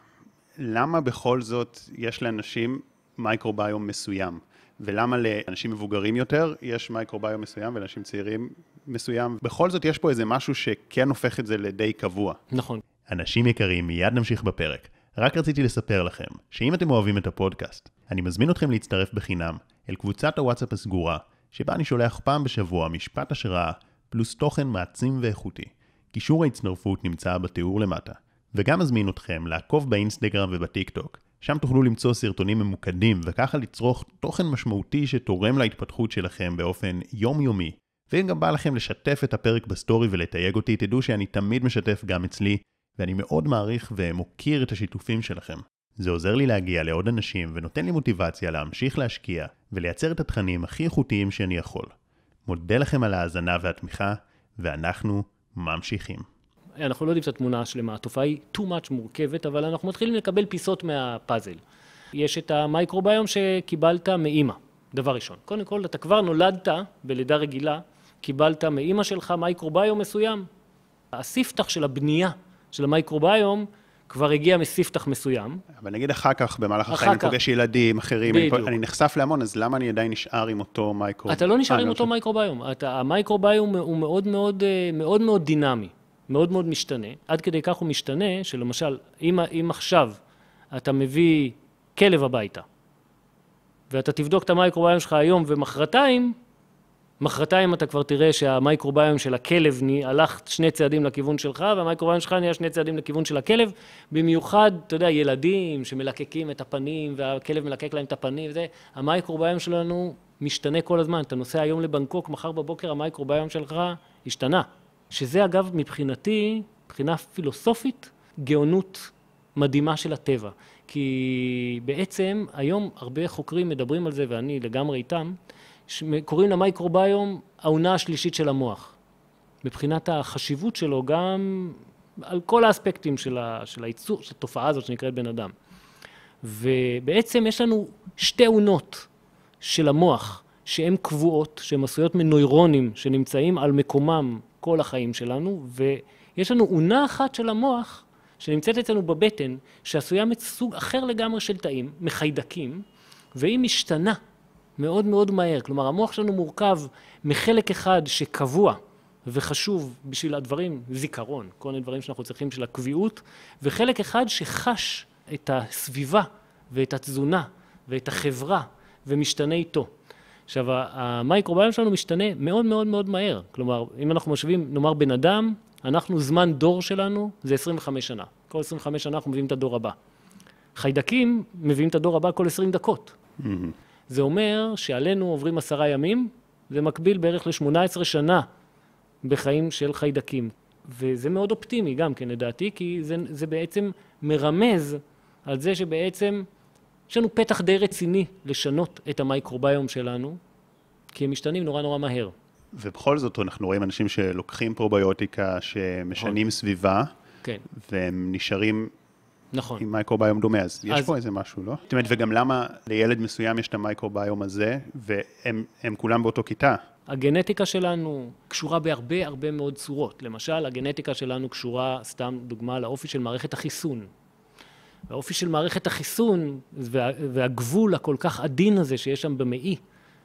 למה בכל זאת יש לאנשים מייקרוביום מסוים? ולמה לאנשים מבוגרים יותר יש מייקרוביום מסוים ולאנשים צעירים מסוים? בכל זאת יש פה איזה משהו שכן הופך את זה לדי קבוע. נכון. אנשים יקרים, מיד נמשיך בפרק. רק רציתי לספר לכם, שאם אתם אוהבים את הפודקאסט, אני מזמין אתכם להצטרף בחינם אל קבוצת הוואטסאפ הסגורה, שבה אני שולח פעם בשבוע משפט השראה, פלוס תוכן מעצים ואיכותי. קישור ההצטרפות נמצא בתיאור למטה. וגם מזמין אתכם לעקוב באינסטגרם ובטיק טוק, שם תוכלו למצוא סרטונים ממוקדים וככה לצרוך תוכן משמעותי שתורם להתפתחות שלכם באופן יומיומי. ואם גם בא לכם לשתף את הפרק בסטורי ולתייג אותי, תדעו שאני תמיד משתף גם אצלי, ואני מאוד מעריך ומוקיר את השיתופים שלכם. זה עוזר לי להגיע לעוד אנשים ונותן לי מוטיבציה להמשיך להשקיע ולייצר את התכנים הכי איכותיים שאני יכול. מודה לכם על ההאזנה והתמיכה, ואנחנו ממשיכים. אנחנו לא יודעים את התמונה השלמה, התופעה היא too much מורכבת, אבל אנחנו מתחילים לקבל פיסות מהפאזל. יש את המייקרוביום שקיבלת מאימא, דבר ראשון. קודם כל, אתה כבר נולדת בלידה רגילה קיבלת מאימא שלך מייקרוביום מסוים. הספתח של הבנייה של המייקרוביום כבר הגיע מספתח מסוים. אבל נגיד אחר כך, במהלך החיים, אני פוגש ילדים אחרים, אני, אני נחשף להמון, אז למה אני עדיין נשאר עם אותו מייקרוביום? אתה לא נשאר עם אותו מייקרוביום. אתה, המייקרוביום הוא מאוד מאוד, אה, מאוד מאוד דינמי, מאוד מאוד משתנה. עד כדי כך הוא משתנה, שלמשל, אם, אם עכשיו אתה מביא כלב הביתה, ואתה תבדוק את המייקרוביום שלך היום ומחרתיים, מחרתיים אתה כבר תראה שהמייקרוביום של הכלב הלך שני צעדים לכיוון שלך, והמייקרוביום שלך נהיה שני צעדים לכיוון של הכלב. במיוחד, אתה יודע, ילדים שמלקקים את הפנים, והכלב מלקק להם את הפנים וזה, המייקרוביום שלנו משתנה כל הזמן. אתה נוסע היום לבנקוק, מחר בבוקר המייקרוביום שלך השתנה. שזה אגב, מבחינתי, מבחינה פילוסופית, גאונות מדהימה של הטבע. כי בעצם היום הרבה חוקרים מדברים על זה, ואני לגמרי איתם, קוראים למייקרוביום העונה השלישית של המוח. מבחינת החשיבות שלו גם על כל האספקטים של, ה, של הייצור, של התופעה הזאת שנקראת בן אדם. ובעצם יש לנו שתי עונות של המוח שהן קבועות, שהן עשויות מנוירונים שנמצאים על מקומם כל החיים שלנו, ויש לנו עונה אחת של המוח שנמצאת אצלנו בבטן, שעשויה מסוג אחר לגמרי של תאים, מחיידקים, והיא משתנה מאוד מאוד מהר. כלומר, המוח שלנו מורכב מחלק אחד שקבוע וחשוב בשביל הדברים, זיכרון, כל מיני דברים שאנחנו צריכים בשביל הקביעות, וחלק אחד שחש את הסביבה ואת התזונה ואת החברה ומשתנה איתו. עכשיו, המייקרוביום שלנו משתנה מאוד מאוד מאוד מהר. כלומר, אם אנחנו משווים, נאמר בן אדם, אנחנו, זמן דור שלנו זה 25 שנה. כל 25 שנה אנחנו מביאים את הדור הבא. חיידקים מביאים את הדור הבא כל 20 דקות. Mm-hmm. זה אומר שעלינו עוברים עשרה ימים, זה מקביל בערך ל-18 שנה בחיים של חיידקים. וזה מאוד אופטימי גם כן לדעתי, כי זה, זה בעצם מרמז על זה שבעצם יש לנו פתח די רציני לשנות את המייקרוביום שלנו, כי הם משתנים נורא נורא מהר. ובכל זאת אנחנו רואים אנשים שלוקחים פרוביוטיקה, שמשנים נכון. סביבה, כן. והם נשארים נכון. עם מייקרוביום דומה, אז יש אז... פה איזה משהו, לא? זאת אומרת, וגם למה לילד מסוים יש את המייקרוביום הזה, והם כולם באותו כיתה? הגנטיקה שלנו קשורה בהרבה הרבה מאוד צורות. למשל, הגנטיקה שלנו קשורה, סתם דוגמה, לאופי של מערכת החיסון. האופי של מערכת החיסון וה, והגבול הכל כך עדין הזה שיש שם במעי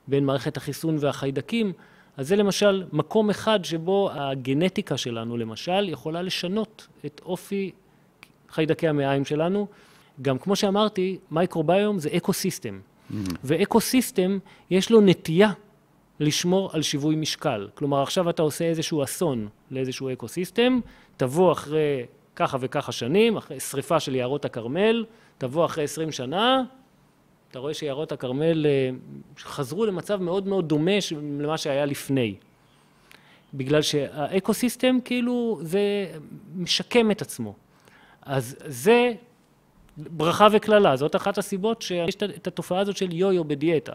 בין מערכת החיסון והחיידקים, אז זה למשל מקום אחד שבו הגנטיקה שלנו למשל יכולה לשנות את אופי חיידקי המעיים שלנו. גם כמו שאמרתי, מייקרוביום זה eco-system. Mm-hmm. ו eco-system יש לו נטייה לשמור על שיווי משקל. כלומר, עכשיו אתה עושה איזשהו אסון לאיזשהו eco-system, תבוא אחרי ככה וככה שנים, אחרי שריפה של יערות הכרמל, תבוא אחרי עשרים שנה, אתה רואה שיערות הכרמל אה, חזרו למצב מאוד מאוד דומה למה שהיה לפני. בגלל שה eco-system כאילו זה משקם את עצמו. אז זה ברכה וקללה, זאת אחת הסיבות שיש את התופעה הזאת של יו-יו בדיאטה.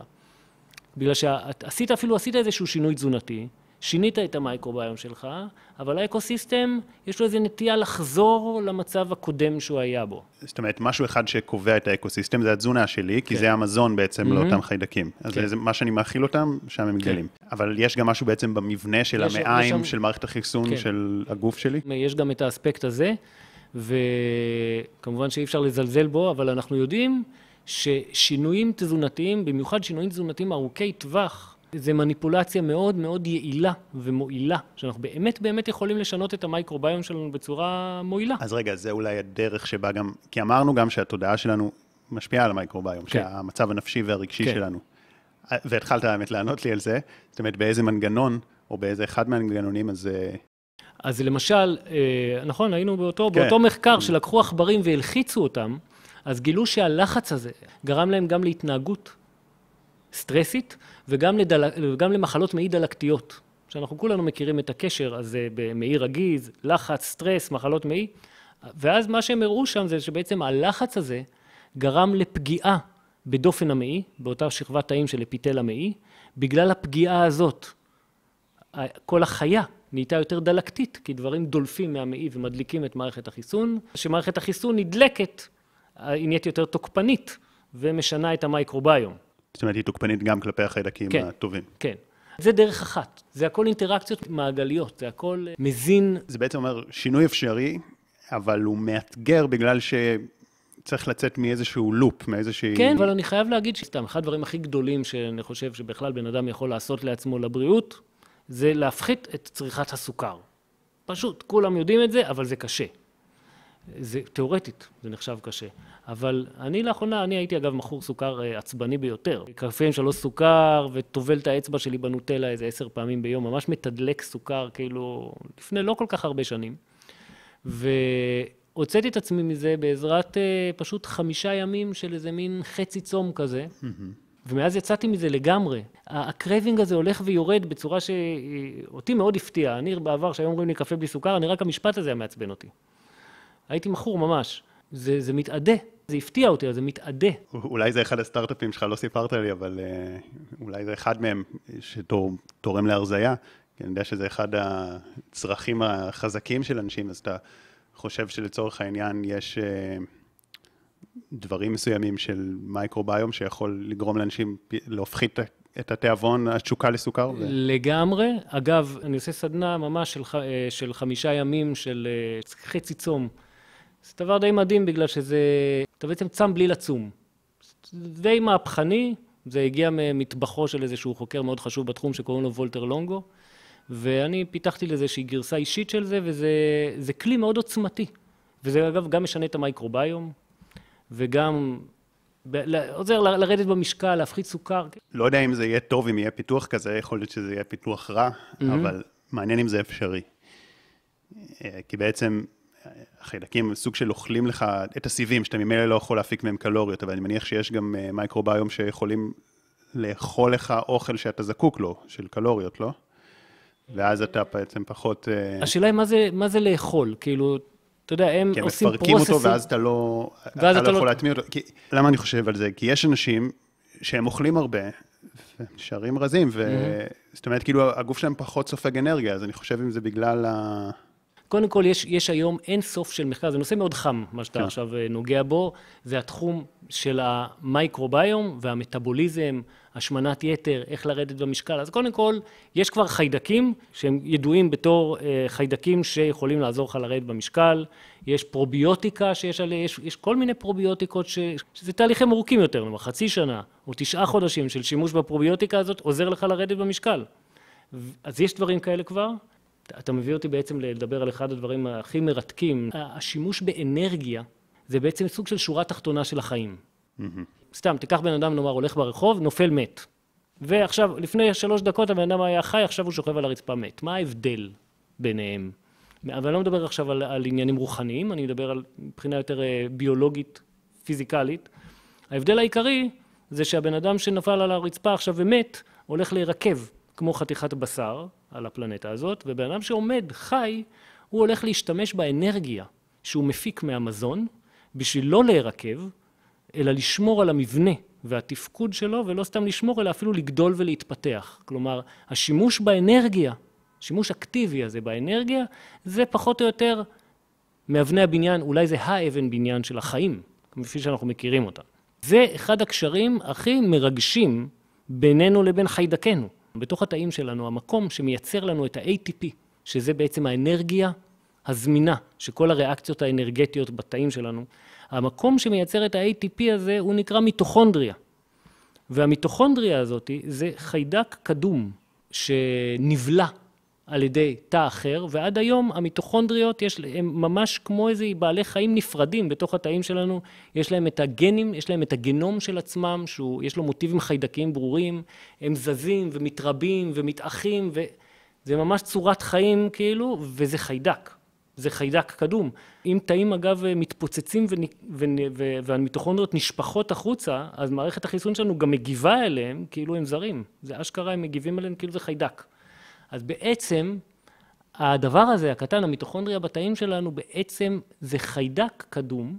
בגלל שעשית אפילו, עשית איזשהו שינוי תזונתי, שינית את המייקרוביום שלך, אבל ה ecosystem, יש לו איזו נטייה לחזור למצב הקודם שהוא היה בו. זאת אומרת, משהו אחד שקובע את האקוסיסטם זה התזונה שלי, כי כן. זה המזון בעצם mm-hmm. לאותם חיידקים. אז כן. זה מה שאני מאכיל אותם, שם הם גדלים. כן. אבל יש גם משהו בעצם במבנה של יש, המעיים, יש שם... של מערכת החיסון כן. של הגוף שלי? יש גם את האספקט הזה. וכמובן שאי אפשר לזלזל בו, אבל אנחנו יודעים ששינויים תזונתיים, במיוחד שינויים תזונתיים ארוכי טווח, זה מניפולציה מאוד מאוד יעילה ומועילה, שאנחנו באמת באמת יכולים לשנות את המייקרוביום שלנו בצורה מועילה. אז רגע, זה אולי הדרך שבה גם, כי אמרנו גם שהתודעה שלנו משפיעה על המייקרוביום, כן. שהמצב הנפשי והרגשי כן. שלנו. והתחלת באמת לענות לי על זה, זאת אומרת, באיזה מנגנון, או באיזה אחד מהמנגנונים, אז אה, אז למשל, אה, נכון, היינו באותו, כן. באותו מחקר שלקחו עכברים והלחיצו אותם, אז גילו שהלחץ הזה גרם להם גם להתנהגות סטרסית וגם, לדל... וגם למחלות מעי דלקתיות. שאנחנו כולנו מכירים את הקשר הזה במעי רגיז, לחץ, סטרס, מחלות מעי, ואז מה שהם הראו שם זה שבעצם הלחץ הזה גרם לפגיעה בדופן המעי, באותה שכבת תאים של אפיטל המעי, בגלל הפגיעה הזאת. כל החיה נהייתה יותר דלקתית, כי דברים דולפים מהמעי ומדליקים את מערכת החיסון. כשמערכת החיסון נדלקת, היא נהיית יותר תוקפנית ומשנה את המייקרוביום. זאת אומרת, היא תוקפנית גם כלפי החיידקים כן, הטובים. כן. זה דרך אחת. זה הכל אינטראקציות מעגליות, זה הכל אה, מזין. זה בעצם אומר שינוי אפשרי, אבל הוא מאתגר בגלל שצריך לצאת מאיזשהו לופ, מאיזושהי... כן, אבל אני חייב להגיד שסתם, אחד הדברים הכי גדולים שאני חושב שבכלל בן אדם יכול לעשות לעצמו לבריאות, זה להפחית את צריכת הסוכר. פשוט, כולם יודעים את זה, אבל זה קשה. זה תיאורטית, זה נחשב קשה. אבל אני לאחרונה, אני הייתי אגב מכור סוכר אה, עצבני ביותר. עם שלוש סוכר, וטובל את האצבע שלי בנוטלה איזה עשר פעמים ביום, ממש מתדלק סוכר, כאילו, לפני לא כל כך הרבה שנים. והוצאתי את עצמי מזה בעזרת אה, פשוט חמישה ימים של איזה מין חצי צום כזה. ומאז יצאתי מזה לגמרי. ה craving הזה הולך ויורד בצורה שאותי מאוד הפתיעה. אני בעבר, שהיו אומרים לי קפה בלי סוכר, אני רק המשפט הזה היה מעצבן אותי. הייתי מכור ממש. זה, זה מתאדה, זה הפתיע אותי, זה מתאדה. אולי זה אחד הסטארט-אפים שלך, לא סיפרת לי, אבל uh, אולי זה אחד מהם שתורם להרזייה, כי אני יודע שזה אחד הצרכים החזקים של אנשים, אז אתה חושב שלצורך העניין יש uh, דברים מסוימים של מייקרוביום שיכול לגרום לאנשים להפחית את התיאבון, התשוקה לסוכר? ו... לגמרי. אגב, אני עושה סדנה ממש של, אה, של חמישה ימים של חצי צום. זה דבר די מדהים בגלל שזה, אתה בעצם צם בלי לצום. זה די מהפכני, זה הגיע ממטבחו של איזשהו חוקר מאוד חשוב בתחום שקוראים לו וולטר לונגו, ואני פיתחתי לזה איזושהי גרסה אישית של זה, וזה כלי מאוד עוצמתי. וזה אגב גם משנה את המייקרוביום, וגם עוזר לרדת במשקל, להפחית סוכר. לא יודע אם זה יהיה טוב, אם יהיה פיתוח כזה, יכול להיות שזה יהיה פיתוח רע, mm-hmm. אבל מעניין אם זה אפשרי. אה, כי בעצם החיידקים סוג של אוכלים לך את הסיבים, שאתה ממילא לא יכול להפיק מהם קלוריות, אבל אני מניח שיש גם אה, מייקרוביום שיכולים לאכול לך אוכל שאתה זקוק לו, של קלוריות, לא? ואז אתה בעצם פחות... אה, השאלה היא מה זה, מה זה לאכול, כאילו, אתה יודע, הם עושים פרוססים... הם מפרקים אותו ואז אתה לא, ואז אתה, אתה לא יכול לא... להטמיע אותו. כי, למה אני חושב על זה? כי יש אנשים שהם אוכלים הרבה, ונשארים רזים, ו... mm-hmm. זאת אומרת, כאילו, הגוף שלהם פחות סופג אנרגיה, אז אני חושב אם זה בגלל ה... קודם כל, יש, יש היום אין סוף של מחקר, זה נושא מאוד חם, מה שאתה כן. עכשיו אה, נוגע בו, זה התחום של המייקרוביום והמטאבוליזם, השמנת יתר, איך לרדת במשקל. אז קודם כל, יש כבר חיידקים שהם ידועים בתור אה, חיידקים שיכולים לעזור לך לרדת במשקל, יש פרוביוטיקה שיש עליה, יש, יש כל מיני פרוביוטיקות ש, שזה תהליכים ארוכים יותר, כלומר חצי שנה או תשעה חודשים של שימוש בפרוביוטיקה הזאת עוזר לך לרדת במשקל. אז יש דברים כאלה כבר, אתה מביא אותי בעצם לדבר על אחד הדברים הכי מרתקים. השימוש באנרגיה זה בעצם סוג של שורה תחתונה של החיים. Mm-hmm. סתם, תיקח בן אדם, נאמר, הולך ברחוב, נופל מת. ועכשיו, לפני שלוש דקות הבן אדם היה חי, עכשיו הוא שוכב על הרצפה מת. מה ההבדל ביניהם? אבל אני לא מדבר עכשיו על, על עניינים רוחניים, אני מדבר על מבחינה יותר אה, ביולוגית, פיזיקלית. ההבדל העיקרי זה שהבן אדם שנפל על הרצפה עכשיו ומת, הולך להירקב כמו חתיכת בשר, על הפלנטה הזאת, ובן אדם שעומד, חי, הוא הולך להשתמש באנרגיה שהוא מפיק מהמזון, בשביל לא להירקב, אלא לשמור על המבנה והתפקוד שלו, ולא סתם לשמור, אלא אפילו לגדול ולהתפתח. כלומר, השימוש באנרגיה, שימוש אקטיבי הזה באנרגיה, זה פחות או יותר מאבני הבניין, אולי זה האבן בניין של החיים, כפי שאנחנו מכירים אותה. זה אחד הקשרים הכי מרגשים בינינו לבין חיידקנו. בתוך התאים שלנו, המקום שמייצר לנו את ה-ATP, שזה בעצם האנרגיה הזמינה, שכל הריאקציות האנרגטיות בתאים שלנו, המקום שמייצר את ה-ATP הזה הוא נקרא מיטוכונדריה. והמיטוכונדריה הזאת זה חיידק קדום שנבלע על ידי תא אחר, ועד היום המיטוכונדריות יש, הם ממש כמו איזה בעלי חיים נפרדים בתוך התאים שלנו, יש להם את הגנים, יש להם את הגנום של עצמם, שיש לו מוטיבים חיידקיים ברורים, הם זזים ומתרבים ומתאחים, וזה ממש צורת חיים כאילו, וזה חיידק. זה חיידק קדום. אם תאים אגב מתפוצצים והמיטוכונדריות נשפחות החוצה, אז מערכת החיסון שלנו גם מגיבה אליהם כאילו הם זרים. זה אשכרה, הם מגיבים אליהם כאילו זה חיידק. אז בעצם הדבר הזה, הקטן, המיטוכונדריה בתאים שלנו, בעצם זה חיידק קדום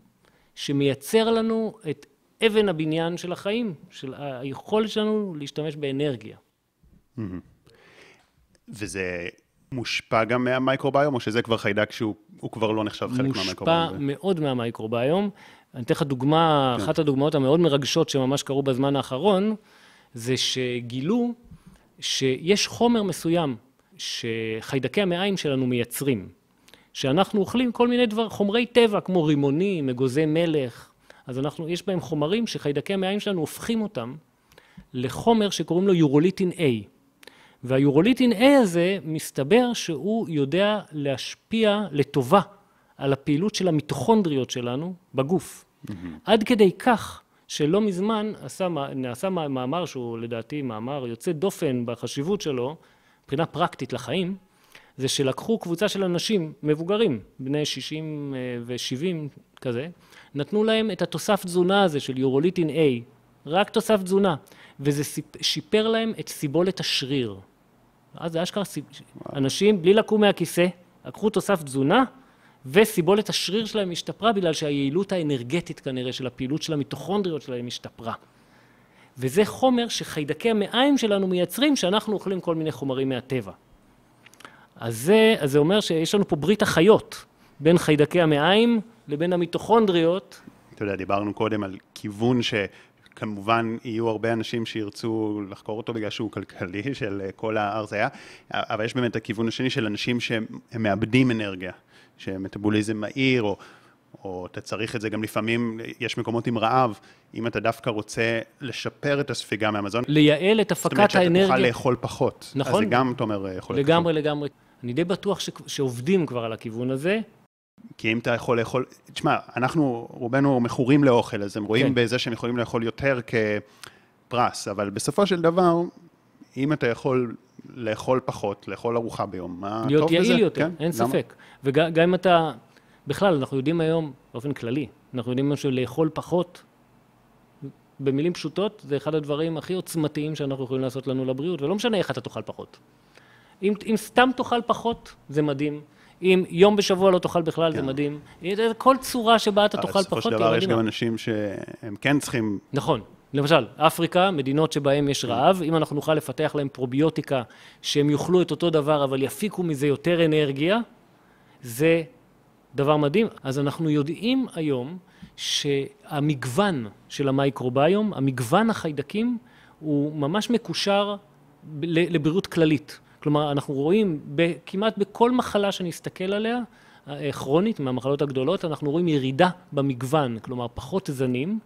שמייצר לנו את אבן הבניין של החיים, של היכולת שלנו להשתמש באנרגיה. וזה מושפע גם מהמייקרוביום, או שזה כבר חיידק שהוא כבר לא נחשב חלק מהמייקרוביום? מושפע מאוד מהמייקרוביום. אני אתן לך דוגמה, כן. אחת הדוגמאות המאוד מרגשות שממש קרו בזמן האחרון, זה שגילו שיש חומר מסוים שחיידקי המעיים שלנו מייצרים, שאנחנו אוכלים כל מיני דבר, חומרי טבע, כמו רימונים, אגוזי מלך, אז אנחנו, יש בהם חומרים שחיידקי המעיים שלנו הופכים אותם לחומר שקוראים לו יורוליטין A. והיורוליטין A הזה, מסתבר שהוא יודע להשפיע לטובה על הפעילות של המיטוכונדריות שלנו בגוף. Mm-hmm. עד כדי כך שלא מזמן עשה, נעשה מאמר שהוא לדעתי מאמר יוצא דופן בחשיבות שלו, מבחינה פרקטית לחיים, זה שלקחו קבוצה של אנשים מבוגרים, בני 60 ו-70 כזה, נתנו להם את התוסף תזונה הזה של יורוליטין A, רק תוסף תזונה, וזה שיפר להם את סיבולת השריר. אז זה אשכרה. אנשים בלי לקום מהכיסא, לקחו תוסף תזונה, וסיבולת השריר שלהם השתפרה בגלל שהיעילות האנרגטית כנראה של הפעילות של המיטוכונדריות שלהם השתפרה. וזה חומר שחיידקי המעיים שלנו מייצרים שאנחנו אוכלים כל מיני חומרים מהטבע. אז זה, אז זה אומר שיש לנו פה ברית החיות בין חיידקי המעיים לבין המיטוכונדריות. אתה יודע, דיברנו קודם על כיוון שכמובן יהיו הרבה אנשים שירצו לחקור אותו בגלל שהוא כלכלי של כל ההרזיה, אבל יש באמת הכיוון השני של אנשים שהם מאבדים אנרגיה, שמטאבוליזם מהיר, או, או אתה צריך את זה גם לפעמים, יש מקומות עם רעב, אם אתה דווקא רוצה לשפר את הספיגה מהמזון. לייעל את הפקת האנרגיה. זאת אומרת שאתה תוכל לאכול פחות. נכון. אז זה גם, אתה אומר, יכול להיות לגמרי, לגמרי. אני די בטוח ש... שעובדים כבר על הכיוון הזה. כי אם אתה יכול לאכול, תשמע, אנחנו רובנו מכורים לאוכל, אז הם רואים כן. בזה שהם יכולים לאכול יותר כפרס, אבל בסופו של דבר, אם אתה יכול לאכול פחות, לאכול ארוחה ביום, מה טוב בזה? להיות יעיל יותר, כן? אין למה? ספק. וגם אם אתה, בכלל, אנחנו יודעים היום, באופן כללי, אנחנו יודעים משהו לאכול פחות, במילים פשוטות, זה אחד הדברים הכי עוצמתיים שאנחנו יכולים לעשות לנו לבריאות, ולא משנה איך אתה תאכל פחות. אם, אם סתם תאכל פחות, זה מדהים. אם יום בשבוע לא תאכל בכלל, כן. זה מדהים. כל צורה שבה אתה תאכל פחות, זה מדהים. בסופו של דבר יש גם אנשים שהם כן צריכים... נכון. למשל, אפריקה, מדינות שבהן יש. רעב, אם אנחנו נוכל לפתח להם פרוביוטיקה, שהם יאכלו את אותו דבר, אבל יפיקו מזה יותר אנרגיה, זה דבר מדהים. אז אנחנו יודעים היום שהמגוון של המייקרוביום, המגוון החיידקים, הוא ממש מקושר לבריאות כללית. כלומר, אנחנו רואים כמעט בכל מחלה שנסתכל עליה, אה, כרונית, מהמחלות הגדולות, אנחנו רואים ירידה במגוון, כלומר פחות זנים,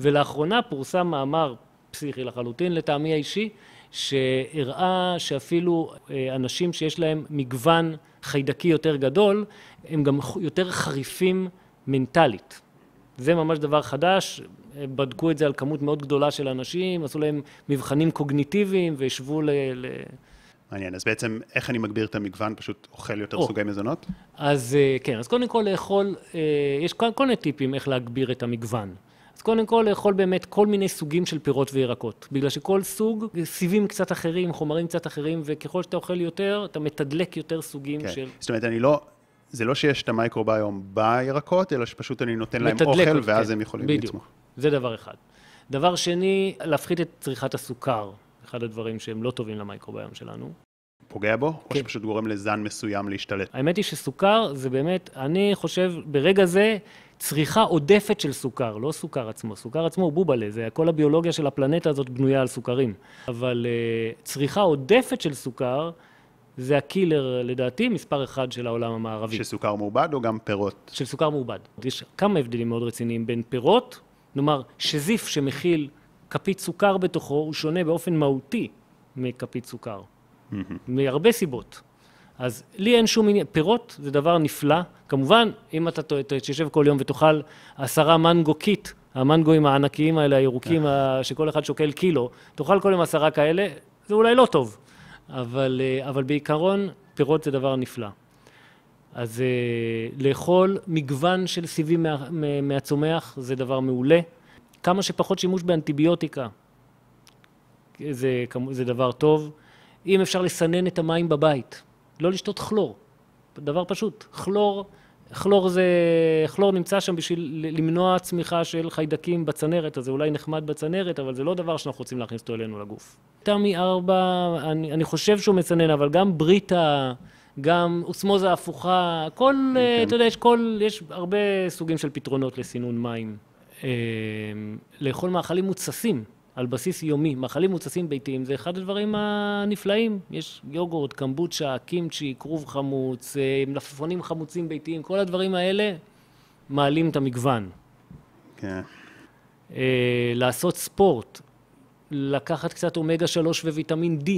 ולאחרונה פורסם מאמר פסיכי לחלוטין לטעמי האישי, שהראה שאפילו אה, אנשים שיש להם מגוון חיידקי יותר גדול, הם גם יותר חריפים מנטלית. זה ממש דבר חדש, בדקו את זה על כמות מאוד גדולה של אנשים, עשו להם מבחנים קוגניטיביים והשוו ל... ל... מעניין, אז בעצם איך אני מגביר את המגוון? פשוט אוכל יותר או. סוגי מזונות? אז אה, כן, אז קודם כל לאכול, אה, יש כל, כל מיני טיפים איך להגביר את המגוון. אז קודם כל לאכול באמת כל מיני סוגים של פירות וירקות, בגלל שכל סוג, סיבים קצת אחרים, חומרים קצת אחרים, וככל שאתה אוכל יותר, אתה מתדלק יותר סוגים כן. של... זאת אומרת, אני לא, זה לא שיש את המייקרוביום בירקות, אלא שפשוט אני נותן להם אוכל, כן. ואז הם יכולים בדיוק. לצמוח. זה דבר אחד. דבר שני, להפחית את צריכת הסוכר, אחד הדברים שהם לא טובים למייקרוביום שלנו. פוגע בו, כן. או שפשוט גורם לזן מסוים להשתלט? האמת היא שסוכר זה באמת, אני חושב, ברגע זה, צריכה עודפת של סוכר, לא סוכר עצמו. סוכר עצמו הוא בובלה, זה כל הביולוגיה של הפלנטה הזאת בנויה על סוכרים. אבל uh, צריכה עודפת של סוכר, זה הקילר, לדעתי, מספר אחד של העולם המערבי. של סוכר מעובד או גם פירות? של סוכר מעובד. יש כמה הבדלים מאוד רציניים בין פירות, נאמר, שזיף שמכיל כפית סוכר בתוכו, הוא שונה באופן מהותי מכפית סוכר. מהרבה סיבות. אז לי אין שום עניין, פירות זה דבר נפלא. כמובן, אם אתה תשב כל יום ותאכל עשרה מנגו קיט, המנגוים הענקיים האלה, הירוקים, yeah. שכל אחד שוקל קילו, תאכל כל יום עשרה כאלה, זה אולי לא טוב. אבל, אה, אבל בעיקרון, פירות זה דבר נפלא. אז uh, לאכול מגוון של סיבים מה, מהצומח זה דבר מעולה. כמה שפחות שימוש באנטיביוטיקה זה, זה דבר טוב. אם אפשר לסנן את המים בבית, לא לשתות כלור, דבר פשוט, כלור, כלור זה, כלור נמצא שם בשביל למנוע צמיחה של חיידקים בצנרת, אז זה אולי נחמד בצנרת, אבל זה לא דבר שאנחנו רוצים להכניס אותו אלינו לגוף. תמי ארבע, אני, אני חושב שהוא מסנן, אבל גם בריטה, גם אוסמוזה הפוכה, כל, כן. אתה יודע, יש, כל, יש הרבה סוגים של פתרונות לסינון מים. אה, לאכול מאכלים מוצסים, על בסיס יומי, מאכלים מוצסים ביתיים, זה אחד הדברים הנפלאים. יש יוגורט, קמבוצ'ה, קימצ'י, כרוב חמוץ, אה, מלפפונים חמוצים ביתיים, כל הדברים האלה מעלים את המגוון. כן. אה, לעשות ספורט, לקחת קצת אומגה 3 וויטמין D,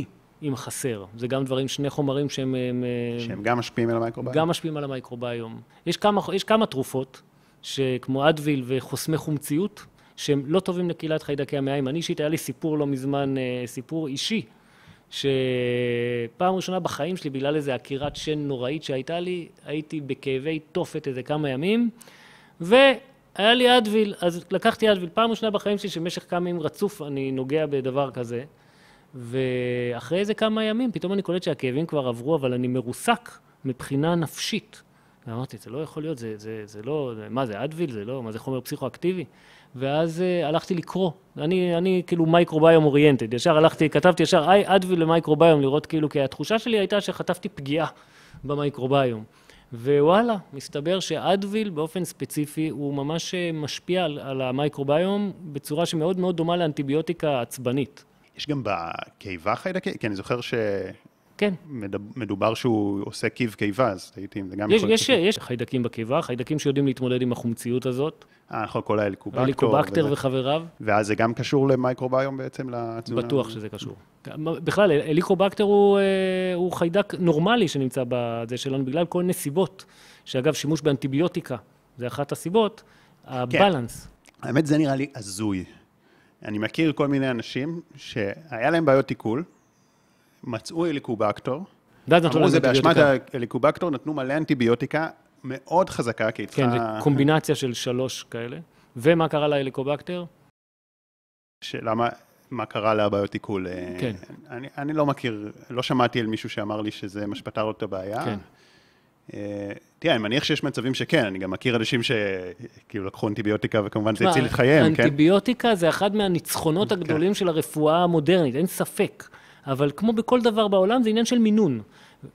אם חסר. זה גם דברים, שני חומרים שהם... הם, אה, שהם גם משפיעים על המייקרוביום? גם משפיעים על המייקרוביום. יש כמה, יש כמה תרופות, שכמו אדוויל וחוסמי חומציות, שהם לא טובים לקהילת חיידקי המעיים. אני אישית, היה לי סיפור לא מזמן, אה, סיפור אישי, שפעם ראשונה בחיים שלי, בגלל איזו עקירת שן נוראית שהייתה לי, הייתי בכאבי תופת איזה כמה ימים, והיה לי אדוויל, אז לקחתי אדוויל. פעם ראשונה בחיים שלי, שבמשך כמה ימים רצוף אני נוגע בדבר כזה, ואחרי איזה כמה ימים, פתאום אני קולט שהכאבים כבר עברו, אבל אני מרוסק מבחינה נפשית. ואמרתי, זה לא יכול להיות, זה, זה, זה לא, מה זה, אדוויל? זה לא, מה זה חומר פסיכואקטיבי? ואז uh, הלכתי לקרוא. אני, אני כאילו microbiome oriented, ישר הלכתי, כתבתי ישר, היי, אדוויל למייקרוביום, לראות כאילו, כי התחושה שלי הייתה שחטפתי פגיעה במייקרוביום. ווואלה, מסתבר שאדוויל באופן ספציפי הוא ממש אה, משפיע על, על המייקרוביום בצורה שמאוד מאוד דומה לאנטיביוטיקה עצבנית. יש גם בקיבה חיידקי? כי אני זוכר ש... כן. מדובר שהוא עושה קיב קיבה, אז הייתי, זה גם יש. יש, יש חיידקים בקיבה, חיידקים שיודעים להתמודד עם החומציות הזאת. אה, נכון, כל ההליקובקטור. ההליקובקטר וזה. וחבריו. ואז זה גם קשור למייקרוביום בעצם, לתזונה? בטוח שזה קשור. בכלל, הליקובקטר הוא, אה, הוא חיידק נורמלי שנמצא בזה שלנו, בגלל כל נסיבות, שאגב, שימוש באנטיביוטיקה, זה אחת הסיבות, הבלנס. כן. האמת, זה נראה לי הזוי. אני מכיר כל מיני אנשים שהיה להם בעיות עיכול, מצאו הליקובקטור, אמרו זה באשמת ההליקובקטור, נתנו מלא אנטיביוטיקה מאוד חזקה, כי צריכה... כן, זה קומבינציה של שלוש כאלה. ומה קרה להליקובקטר? למה, מה קרה לבעיות עיכול? כן. אני, אני לא מכיר, לא שמעתי על מישהו שאמר לי שזה מה שפתר לו את הבעיה. כן. תראה, אני מניח שיש מצבים שכן, אני גם מכיר אנשים שכאילו לקחו אנטיביוטיקה וכמובן זה הציל את חייהם, כן? אנטיביוטיקה זה אחד מהניצחונות כן. הגדולים של הרפואה המודרנית, אין ספק. אבל כמו בכל דבר בעולם, זה עניין של מינון.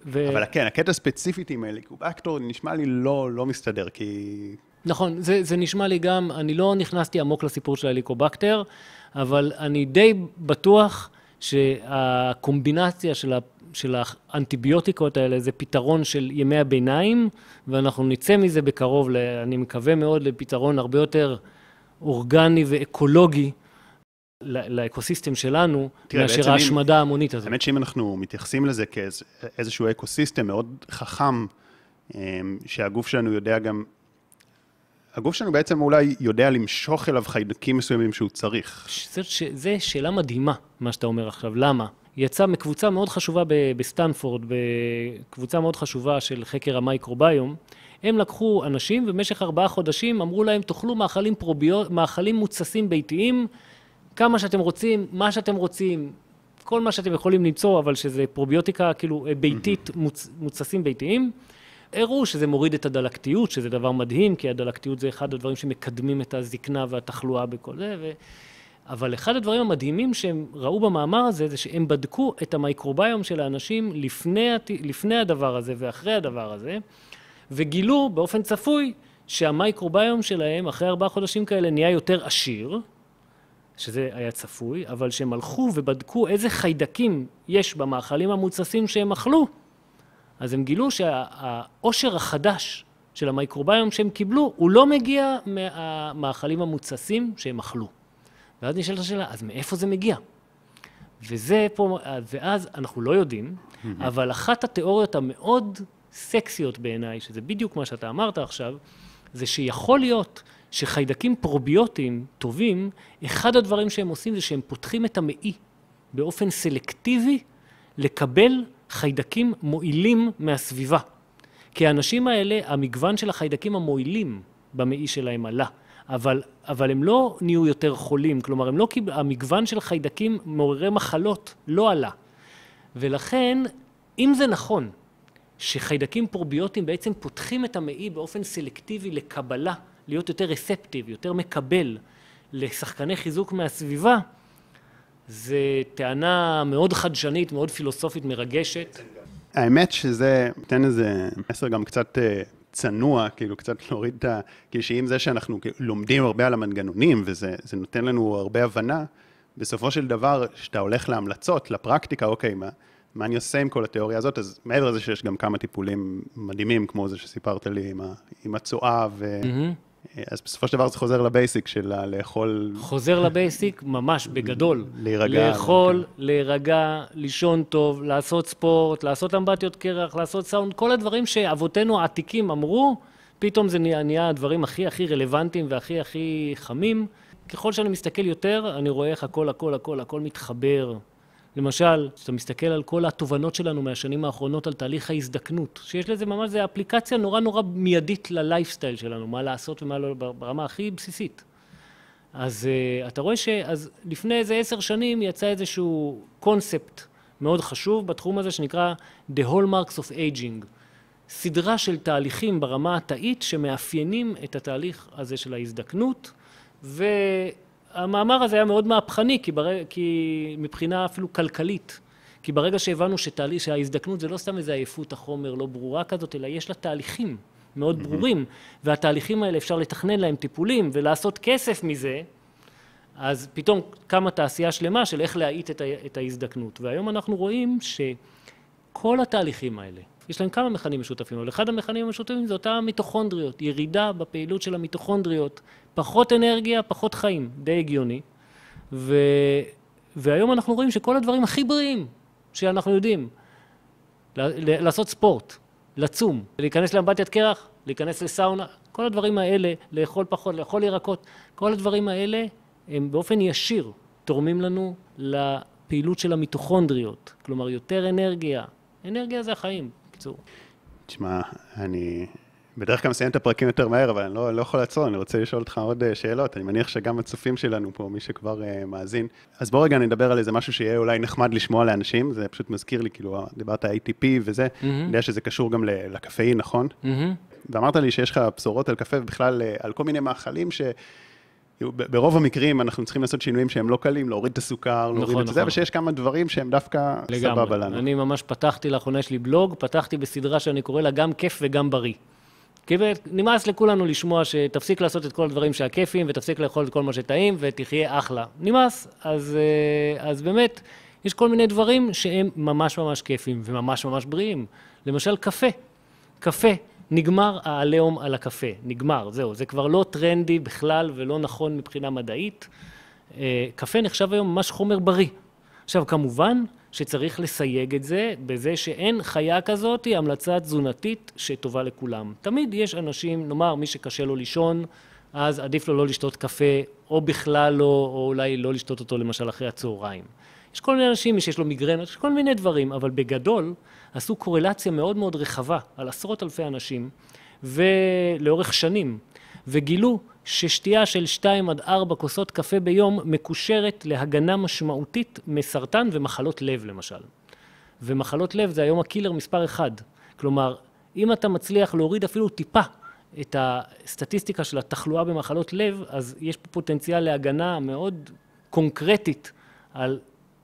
ו... אבל כן, הקטע ספציפית עם הליקובקטור נשמע לי לא, לא מסתדר, כי... נכון, זה, זה נשמע לי גם, אני לא נכנסתי עמוק לסיפור של הליקובקטר, אבל אני די בטוח שהקומבינציה של, ה, של האנטיביוטיקות האלה זה פתרון של ימי הביניים, ואנחנו נצא מזה בקרוב, אני מקווה מאוד, לפתרון הרבה יותר אורגני ואקולוגי. ל ecosystem שלנו, מאשר ההשמדה ההמונית הזאת. האמת שאם אנחנו מתייחסים לזה כאיזשהו ecosystem מאוד חכם, אמ, שהגוף שלנו יודע גם, הגוף שלנו בעצם אולי יודע למשוך אליו חיידקים מסוימים שהוא צריך. זו שאלה מדהימה, מה שאתה אומר עכשיו. למה? יצא מקבוצה מאוד חשובה בסטנפורד, בקבוצה מאוד חשובה של חקר המייקרוביום, הם לקחו אנשים ובמשך ארבעה חודשים אמרו להם, תאכלו מאכלים, פרוביות, מאכלים מוצסים ביתיים, כמה שאתם רוצים, מה שאתם רוצים, כל מה שאתם יכולים למצוא, אבל שזה פרוביוטיקה כאילו אה, ביתית, מוצ, מוצסים ביתיים. הראו שזה מוריד את הדלקתיות, שזה דבר מדהים, כי הדלקתיות זה אחד הדברים שמקדמים את הזקנה והתחלואה בכל זה, ו... אבל אחד הדברים המדהימים שהם ראו במאמר הזה, זה שהם בדקו את המייקרוביום של האנשים לפני, לפני הדבר הזה ואחרי הדבר הזה, וגילו באופן צפוי שהמייקרוביום שלהם, אחרי ארבעה חודשים כאלה, נהיה יותר עשיר, שזה היה צפוי, אבל שהם הלכו ובדקו איזה חיידקים יש במאכלים המוצסים שהם אכלו, אז הם גילו שהעושר החדש של המייקרוביום שהם קיבלו, הוא לא מגיע מהמאכלים המוצסים שהם אכלו. ואז נשאלת השאלה, אז מאיפה זה מגיע? וזה פה, ואז אנחנו לא יודעים, אבל אחת התיאוריות המאוד סקסיות בעיניי, שזה בדיוק מה שאתה אמרת עכשיו, זה שיכול להיות שחיידקים פרוביוטיים טובים, אחד הדברים שהם עושים זה שהם פותחים את המעי באופן סלקטיבי לקבל חיידקים מועילים מהסביבה. כי האנשים האלה, המגוון של החיידקים המועילים במעי שלהם עלה, אבל, אבל הם לא נהיו יותר חולים, כלומר, הם לא קיבל, המגוון של חיידקים מעוררי מחלות לא עלה. ולכן, אם זה נכון שחיידקים פרוביוטיים בעצם פותחים את המעי באופן סלקטיבי לקבלה להיות יותר רספטיב, יותר מקבל לשחקני חיזוק מהסביבה, זה טענה מאוד חדשנית, מאוד פילוסופית, מרגשת. האמת שזה נותן איזה מסר גם קצת אה, צנוע, כאילו קצת להוריד את ה... כאילו שעם זה שאנחנו לומדים הרבה על המנגנונים, וזה נותן לנו הרבה הבנה, בסופו של דבר, כשאתה הולך להמלצות, לפרקטיקה, אוקיי, מה, מה אני עושה עם כל התיאוריה הזאת? אז מעבר לזה שיש גם כמה טיפולים מדהימים, כמו זה שסיפרת לי עם, ה, עם הצואה, ו... Mm-hmm. אז בסופו של דבר זה חוזר לבייסיק של לאכול... חוזר לבייסיק, ממש בגדול. להירגע. לאכול, כן. להירגע, לישון טוב, לעשות ספורט, לעשות אמבטיות קרח, לעשות סאונד, כל הדברים שאבותינו העתיקים אמרו, פתאום זה נהיה, נהיה הדברים הכי הכי רלוונטיים והכי הכי חמים. ככל שאני מסתכל יותר, אני רואה איך הכל, הכל, הכל, הכל מתחבר. למשל, כשאתה מסתכל על כל התובנות שלנו מהשנים האחרונות על תהליך ההזדקנות, שיש לזה ממש, זה אפליקציה נורא נורא מיידית ללייפסטייל שלנו, מה לעשות ומה לא, ברמה הכי בסיסית. אז uh, אתה רואה אז לפני איזה עשר שנים יצא איזשהו קונספט מאוד חשוב בתחום הזה שנקרא The Hallmarks of Aging. סדרה של תהליכים ברמה התאית שמאפיינים את התהליך הזה של ההזדקנות, והמאמר הזה היה מאוד מהפכני, כי, ברג... כי מבחינה אפילו כלכלית, כי ברגע שהבנו שתהליך, שההזדקנות זה לא סתם איזה עייפות החומר לא ברורה כזאת, אלא יש לה תהליכים מאוד ברורים, והתהליכים האלה אפשר לתכנן להם טיפולים ולעשות כסף מזה, אז פתאום קמה תעשייה שלמה של איך להאיט את ההזדקנות. והיום אנחנו רואים שכל התהליכים האלה, יש להם כמה מכנים משותפים, אבל אחד המכנים המשותפים זה אותם מיטוכונדריות, ירידה בפעילות של המיטוכונדריות, פחות אנרגיה, פחות חיים, די הגיוני. ו... והיום אנחנו רואים שכל הדברים הכי בריאים שאנחנו יודעים, לעשות ספורט, לצום, להיכנס לאמבטיית קרח, להיכנס לסאונה, כל הדברים האלה, לאכול פחות, לאכול ירקות, כל הדברים האלה הם באופן ישיר תורמים לנו לפעילות של המיטוכונדריות, כלומר יותר אנרגיה, אנרגיה זה החיים, בקיצור. תשמע, אני בדרך כלל מסיים את הפרקים יותר מהר, אבל אני לא, לא יכול לעצור, אני רוצה לשאול אותך עוד אה, שאלות. אני מניח שגם הצופים שלנו פה, מי שכבר uh, מאזין. אז בוא רגע נדבר על איזה משהו שיהיה אולי נחמד לשמוע לאנשים, זה פשוט מזכיר לי, כאילו, דיברת ATP וזה, mm-hmm. אני יודע שזה קשור גם לקפאין, נכון? Mm-hmm. ואמרת לי שיש לך בשורות על קפה ובכלל אה, על כל מיני מאכלים ש... ברוב המקרים אנחנו צריכים לעשות שינויים שהם לא קלים, להוריד את הסוכר, להוריד נכון, את נכון. זה, ושיש כמה דברים שהם דווקא לגמרי. סבבה לנו. אני ממש פתחתי לאחרונה, יש לי בלוג, פתחתי בסדרה שאני קורא לה גם כיף וגם בריא. כי נמאס לכולנו לשמוע שתפסיק לעשות את כל הדברים שהכיפים, ותפסיק לאכול את כל מה שטעים, ותחיה אחלה. נמאס. אז, אה, אז באמת, יש כל מיני דברים שהם ממש ממש כיפים, וממש ממש בריאים. למשל, קפה. קפה. נגמר העליהום על הקפה, נגמר, זהו, זה כבר לא טרנדי בכלל ולא נכון מבחינה מדעית. אה, קפה נחשב היום ממש חומר בריא. עכשיו, כמובן שצריך לסייג את זה בזה שאין חיה כזאת, המלצה תזונתית שטובה לכולם. תמיד יש אנשים, נאמר, מי שקשה לו לישון, אז עדיף לו לא לשתות קפה, או בכלל לא, או אולי לא לשתות אותו למשל אחרי הצהריים. יש כל מיני אנשים, מי שיש לו מיגרנות, יש כל מיני דברים, אבל בגדול עשו קורלציה מאוד מאוד רחבה על עשרות אלפי אנשים, ולאורך שנים, וגילו ששתייה של 2 עד 4 כוסות קפה ביום מקושרת להגנה משמעותית מסרטן ומחלות לב למשל. ומחלות לב זה היום הקילר מספר אחד. כלומר, אם אתה מצליח להוריד אפילו טיפה את הסטטיסטיקה של התחלואה במחלות לב, אז יש פה פוטנציאל להגנה מאוד קונקרטית על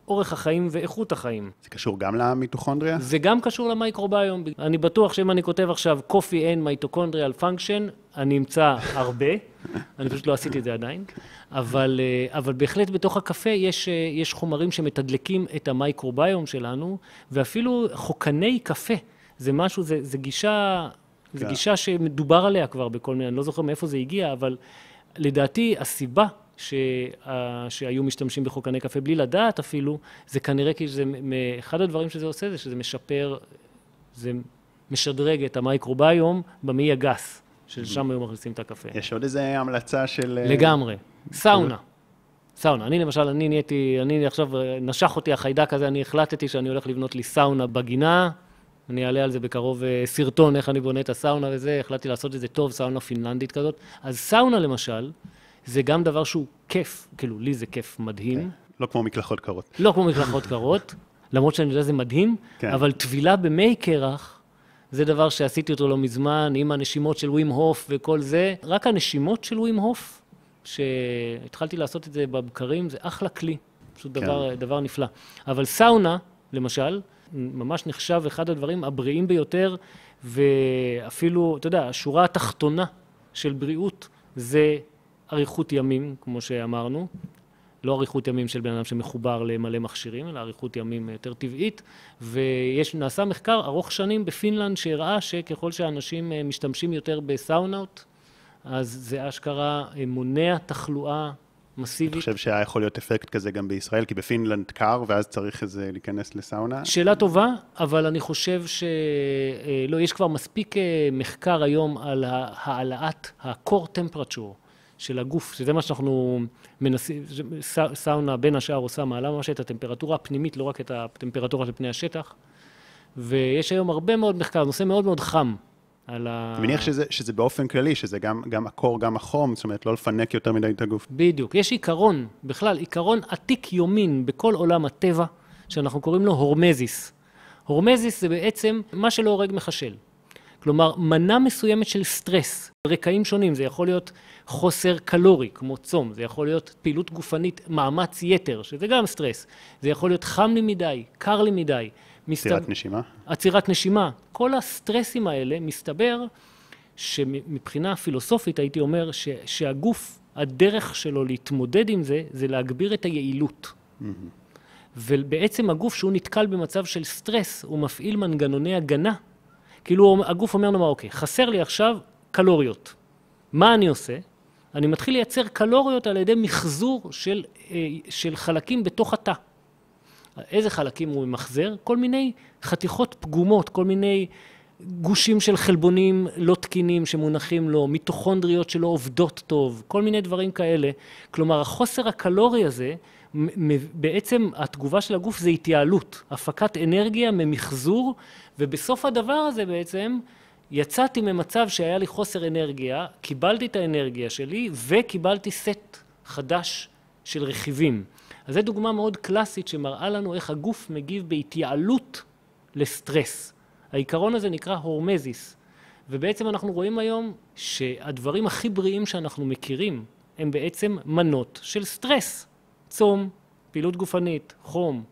אורך החיים ואיכות החיים. זה קשור גם למיטוכונדריה? זה גם קשור למייקרוביום. אני בטוח שאם אני כותב עכשיו coffee and mitochondrial function, אני אמצא הרבה, אני פשוט לא עשיתי את זה עדיין, אבל, אה, אבל בהחלט בתוך הקפה יש, אה, יש חומרים שמתדלקים את המייקרוביום שלנו, ואפילו חוקני קפה, זה משהו, זה, זה גישה, כן. זה גישה שמדובר עליה כבר בכל מיני, אני לא זוכר מאיפה זה הגיע, אבל לדעתי הסיבה שה, שהיו משתמשים בחוקני קפה בלי לדעת אפילו, זה כנראה כי זה, אחד הדברים שזה עושה זה שזה משפר, זה משדרג את המייקרוביום במעי הגס, ששם היו מכניסים את הקפה. יש עוד איזה המלצה של... אה, לגמרי. סאונה. סאונה. אני למשל, אני נהייתי, אני עכשיו, נשך אותי החיידק הזה, אני החלטתי שאני הולך לבנות לי סאונה בגינה. אני אעלה על זה בקרוב אה, סרטון, איך אני בונה את הסאונה וזה, החלטתי לעשות את זה טוב, סאונה פינלנדית כזאת. אז סאונה למשל, זה גם דבר שהוא כיף, כאילו, לי זה כיף מדהים. כן. לא כמו מקלחות קרות. לא כמו מקלחות קרות, למרות שאני יודע שזה מדהים, כן. אבל טבילה במי קרח, זה דבר שעשיתי אותו לא מזמן, עם הנשימות של ווים הוף וכל זה. רק הנשימות של ווים הוף, שהתחלתי לעשות את זה בבקרים, זה אחלה כלי. פשוט כן. דבר, דבר נפלא. אבל סאונה, למשל, ממש נחשב אחד הדברים הבריאים ביותר, ואפילו, אתה יודע, השורה התחתונה של בריאות זה אריכות ימים, כמו שאמרנו, לא אריכות ימים של בן אדם שמחובר למלא מכשירים, אלא אריכות ימים יותר טבעית, ויש, נעשה מחקר ארוך שנים בפינלנד שהראה שככל שאנשים משתמשים יותר בסאונות, אז זה אשכרה מונע תחלואה מסיבית. אני חושב שהיה יכול להיות אפקט כזה גם בישראל, כי בפינלנד קר, ואז צריך איזה להיכנס לסאונה? שאלה טובה, אבל אני חושב ש... לא, יש כבר מספיק מחקר היום על העלאת ה-core temperature של הגוף, שזה מה שאנחנו מנסים, סאונה בין השאר עושה מעלה ממש את הטמפרטורה הפנימית, לא רק את הטמפרטורה של פני השטח. ויש היום הרבה מאוד מחקר, נושא מאוד מאוד חם. על ה... אני מניח שזה, שזה באופן כללי, שזה גם, גם הקור, גם החום, זאת אומרת, לא לפנק יותר מדי את הגוף. בדיוק. יש עיקרון, בכלל, עיקרון עתיק יומין בכל עולם הטבע, שאנחנו קוראים לו hormesis. hormesis זה בעצם מה שלא הורג מחשל. כלומר, מנה מסוימת של סטרס, מרקעים שונים, זה יכול להיות חוסר קלורי, כמו צום, זה יכול להיות פעילות גופנית, מאמץ יתר, שזה גם סטרס, זה יכול להיות חם לי מדי, קר לי מדי. עצירת מסת... נשימה? עצירת נשימה. כל הסטרסים האלה, מסתבר שמבחינה פילוסופית הייתי אומר ש... שהגוף, הדרך שלו להתמודד עם זה, זה להגביר את היעילות. Mm-hmm. ובעצם הגוף, שהוא נתקל במצב של סטרס, הוא מפעיל מנגנוני הגנה. כאילו הגוף אומר נאמר, אוקיי, חסר לי עכשיו קלוריות. מה אני עושה? אני מתחיל לייצר קלוריות על ידי מחזור של, אה, של חלקים בתוך התא. איזה חלקים הוא ממחזר? כל מיני חתיכות פגומות, כל מיני גושים של חלבונים לא תקינים שמונחים לו, מיטוכונדריות שלא עובדות טוב, כל מיני דברים כאלה. כלומר, החוסר הקלורי הזה, בעצם התגובה של הגוף זה התייעלות, הפקת אנרגיה ממחזור, ובסוף הדבר הזה בעצם יצאתי ממצב שהיה לי חוסר אנרגיה, קיבלתי את האנרגיה שלי וקיבלתי סט חדש של רכיבים. אז זו דוגמה מאוד קלאסית שמראה לנו איך הגוף מגיב בהתייעלות לסטרס. העיקרון הזה נקרא הורמזיס, ובעצם אנחנו רואים היום שהדברים הכי בריאים שאנחנו מכירים הם בעצם מנות של סטרס. צום, פעילות גופנית, חום,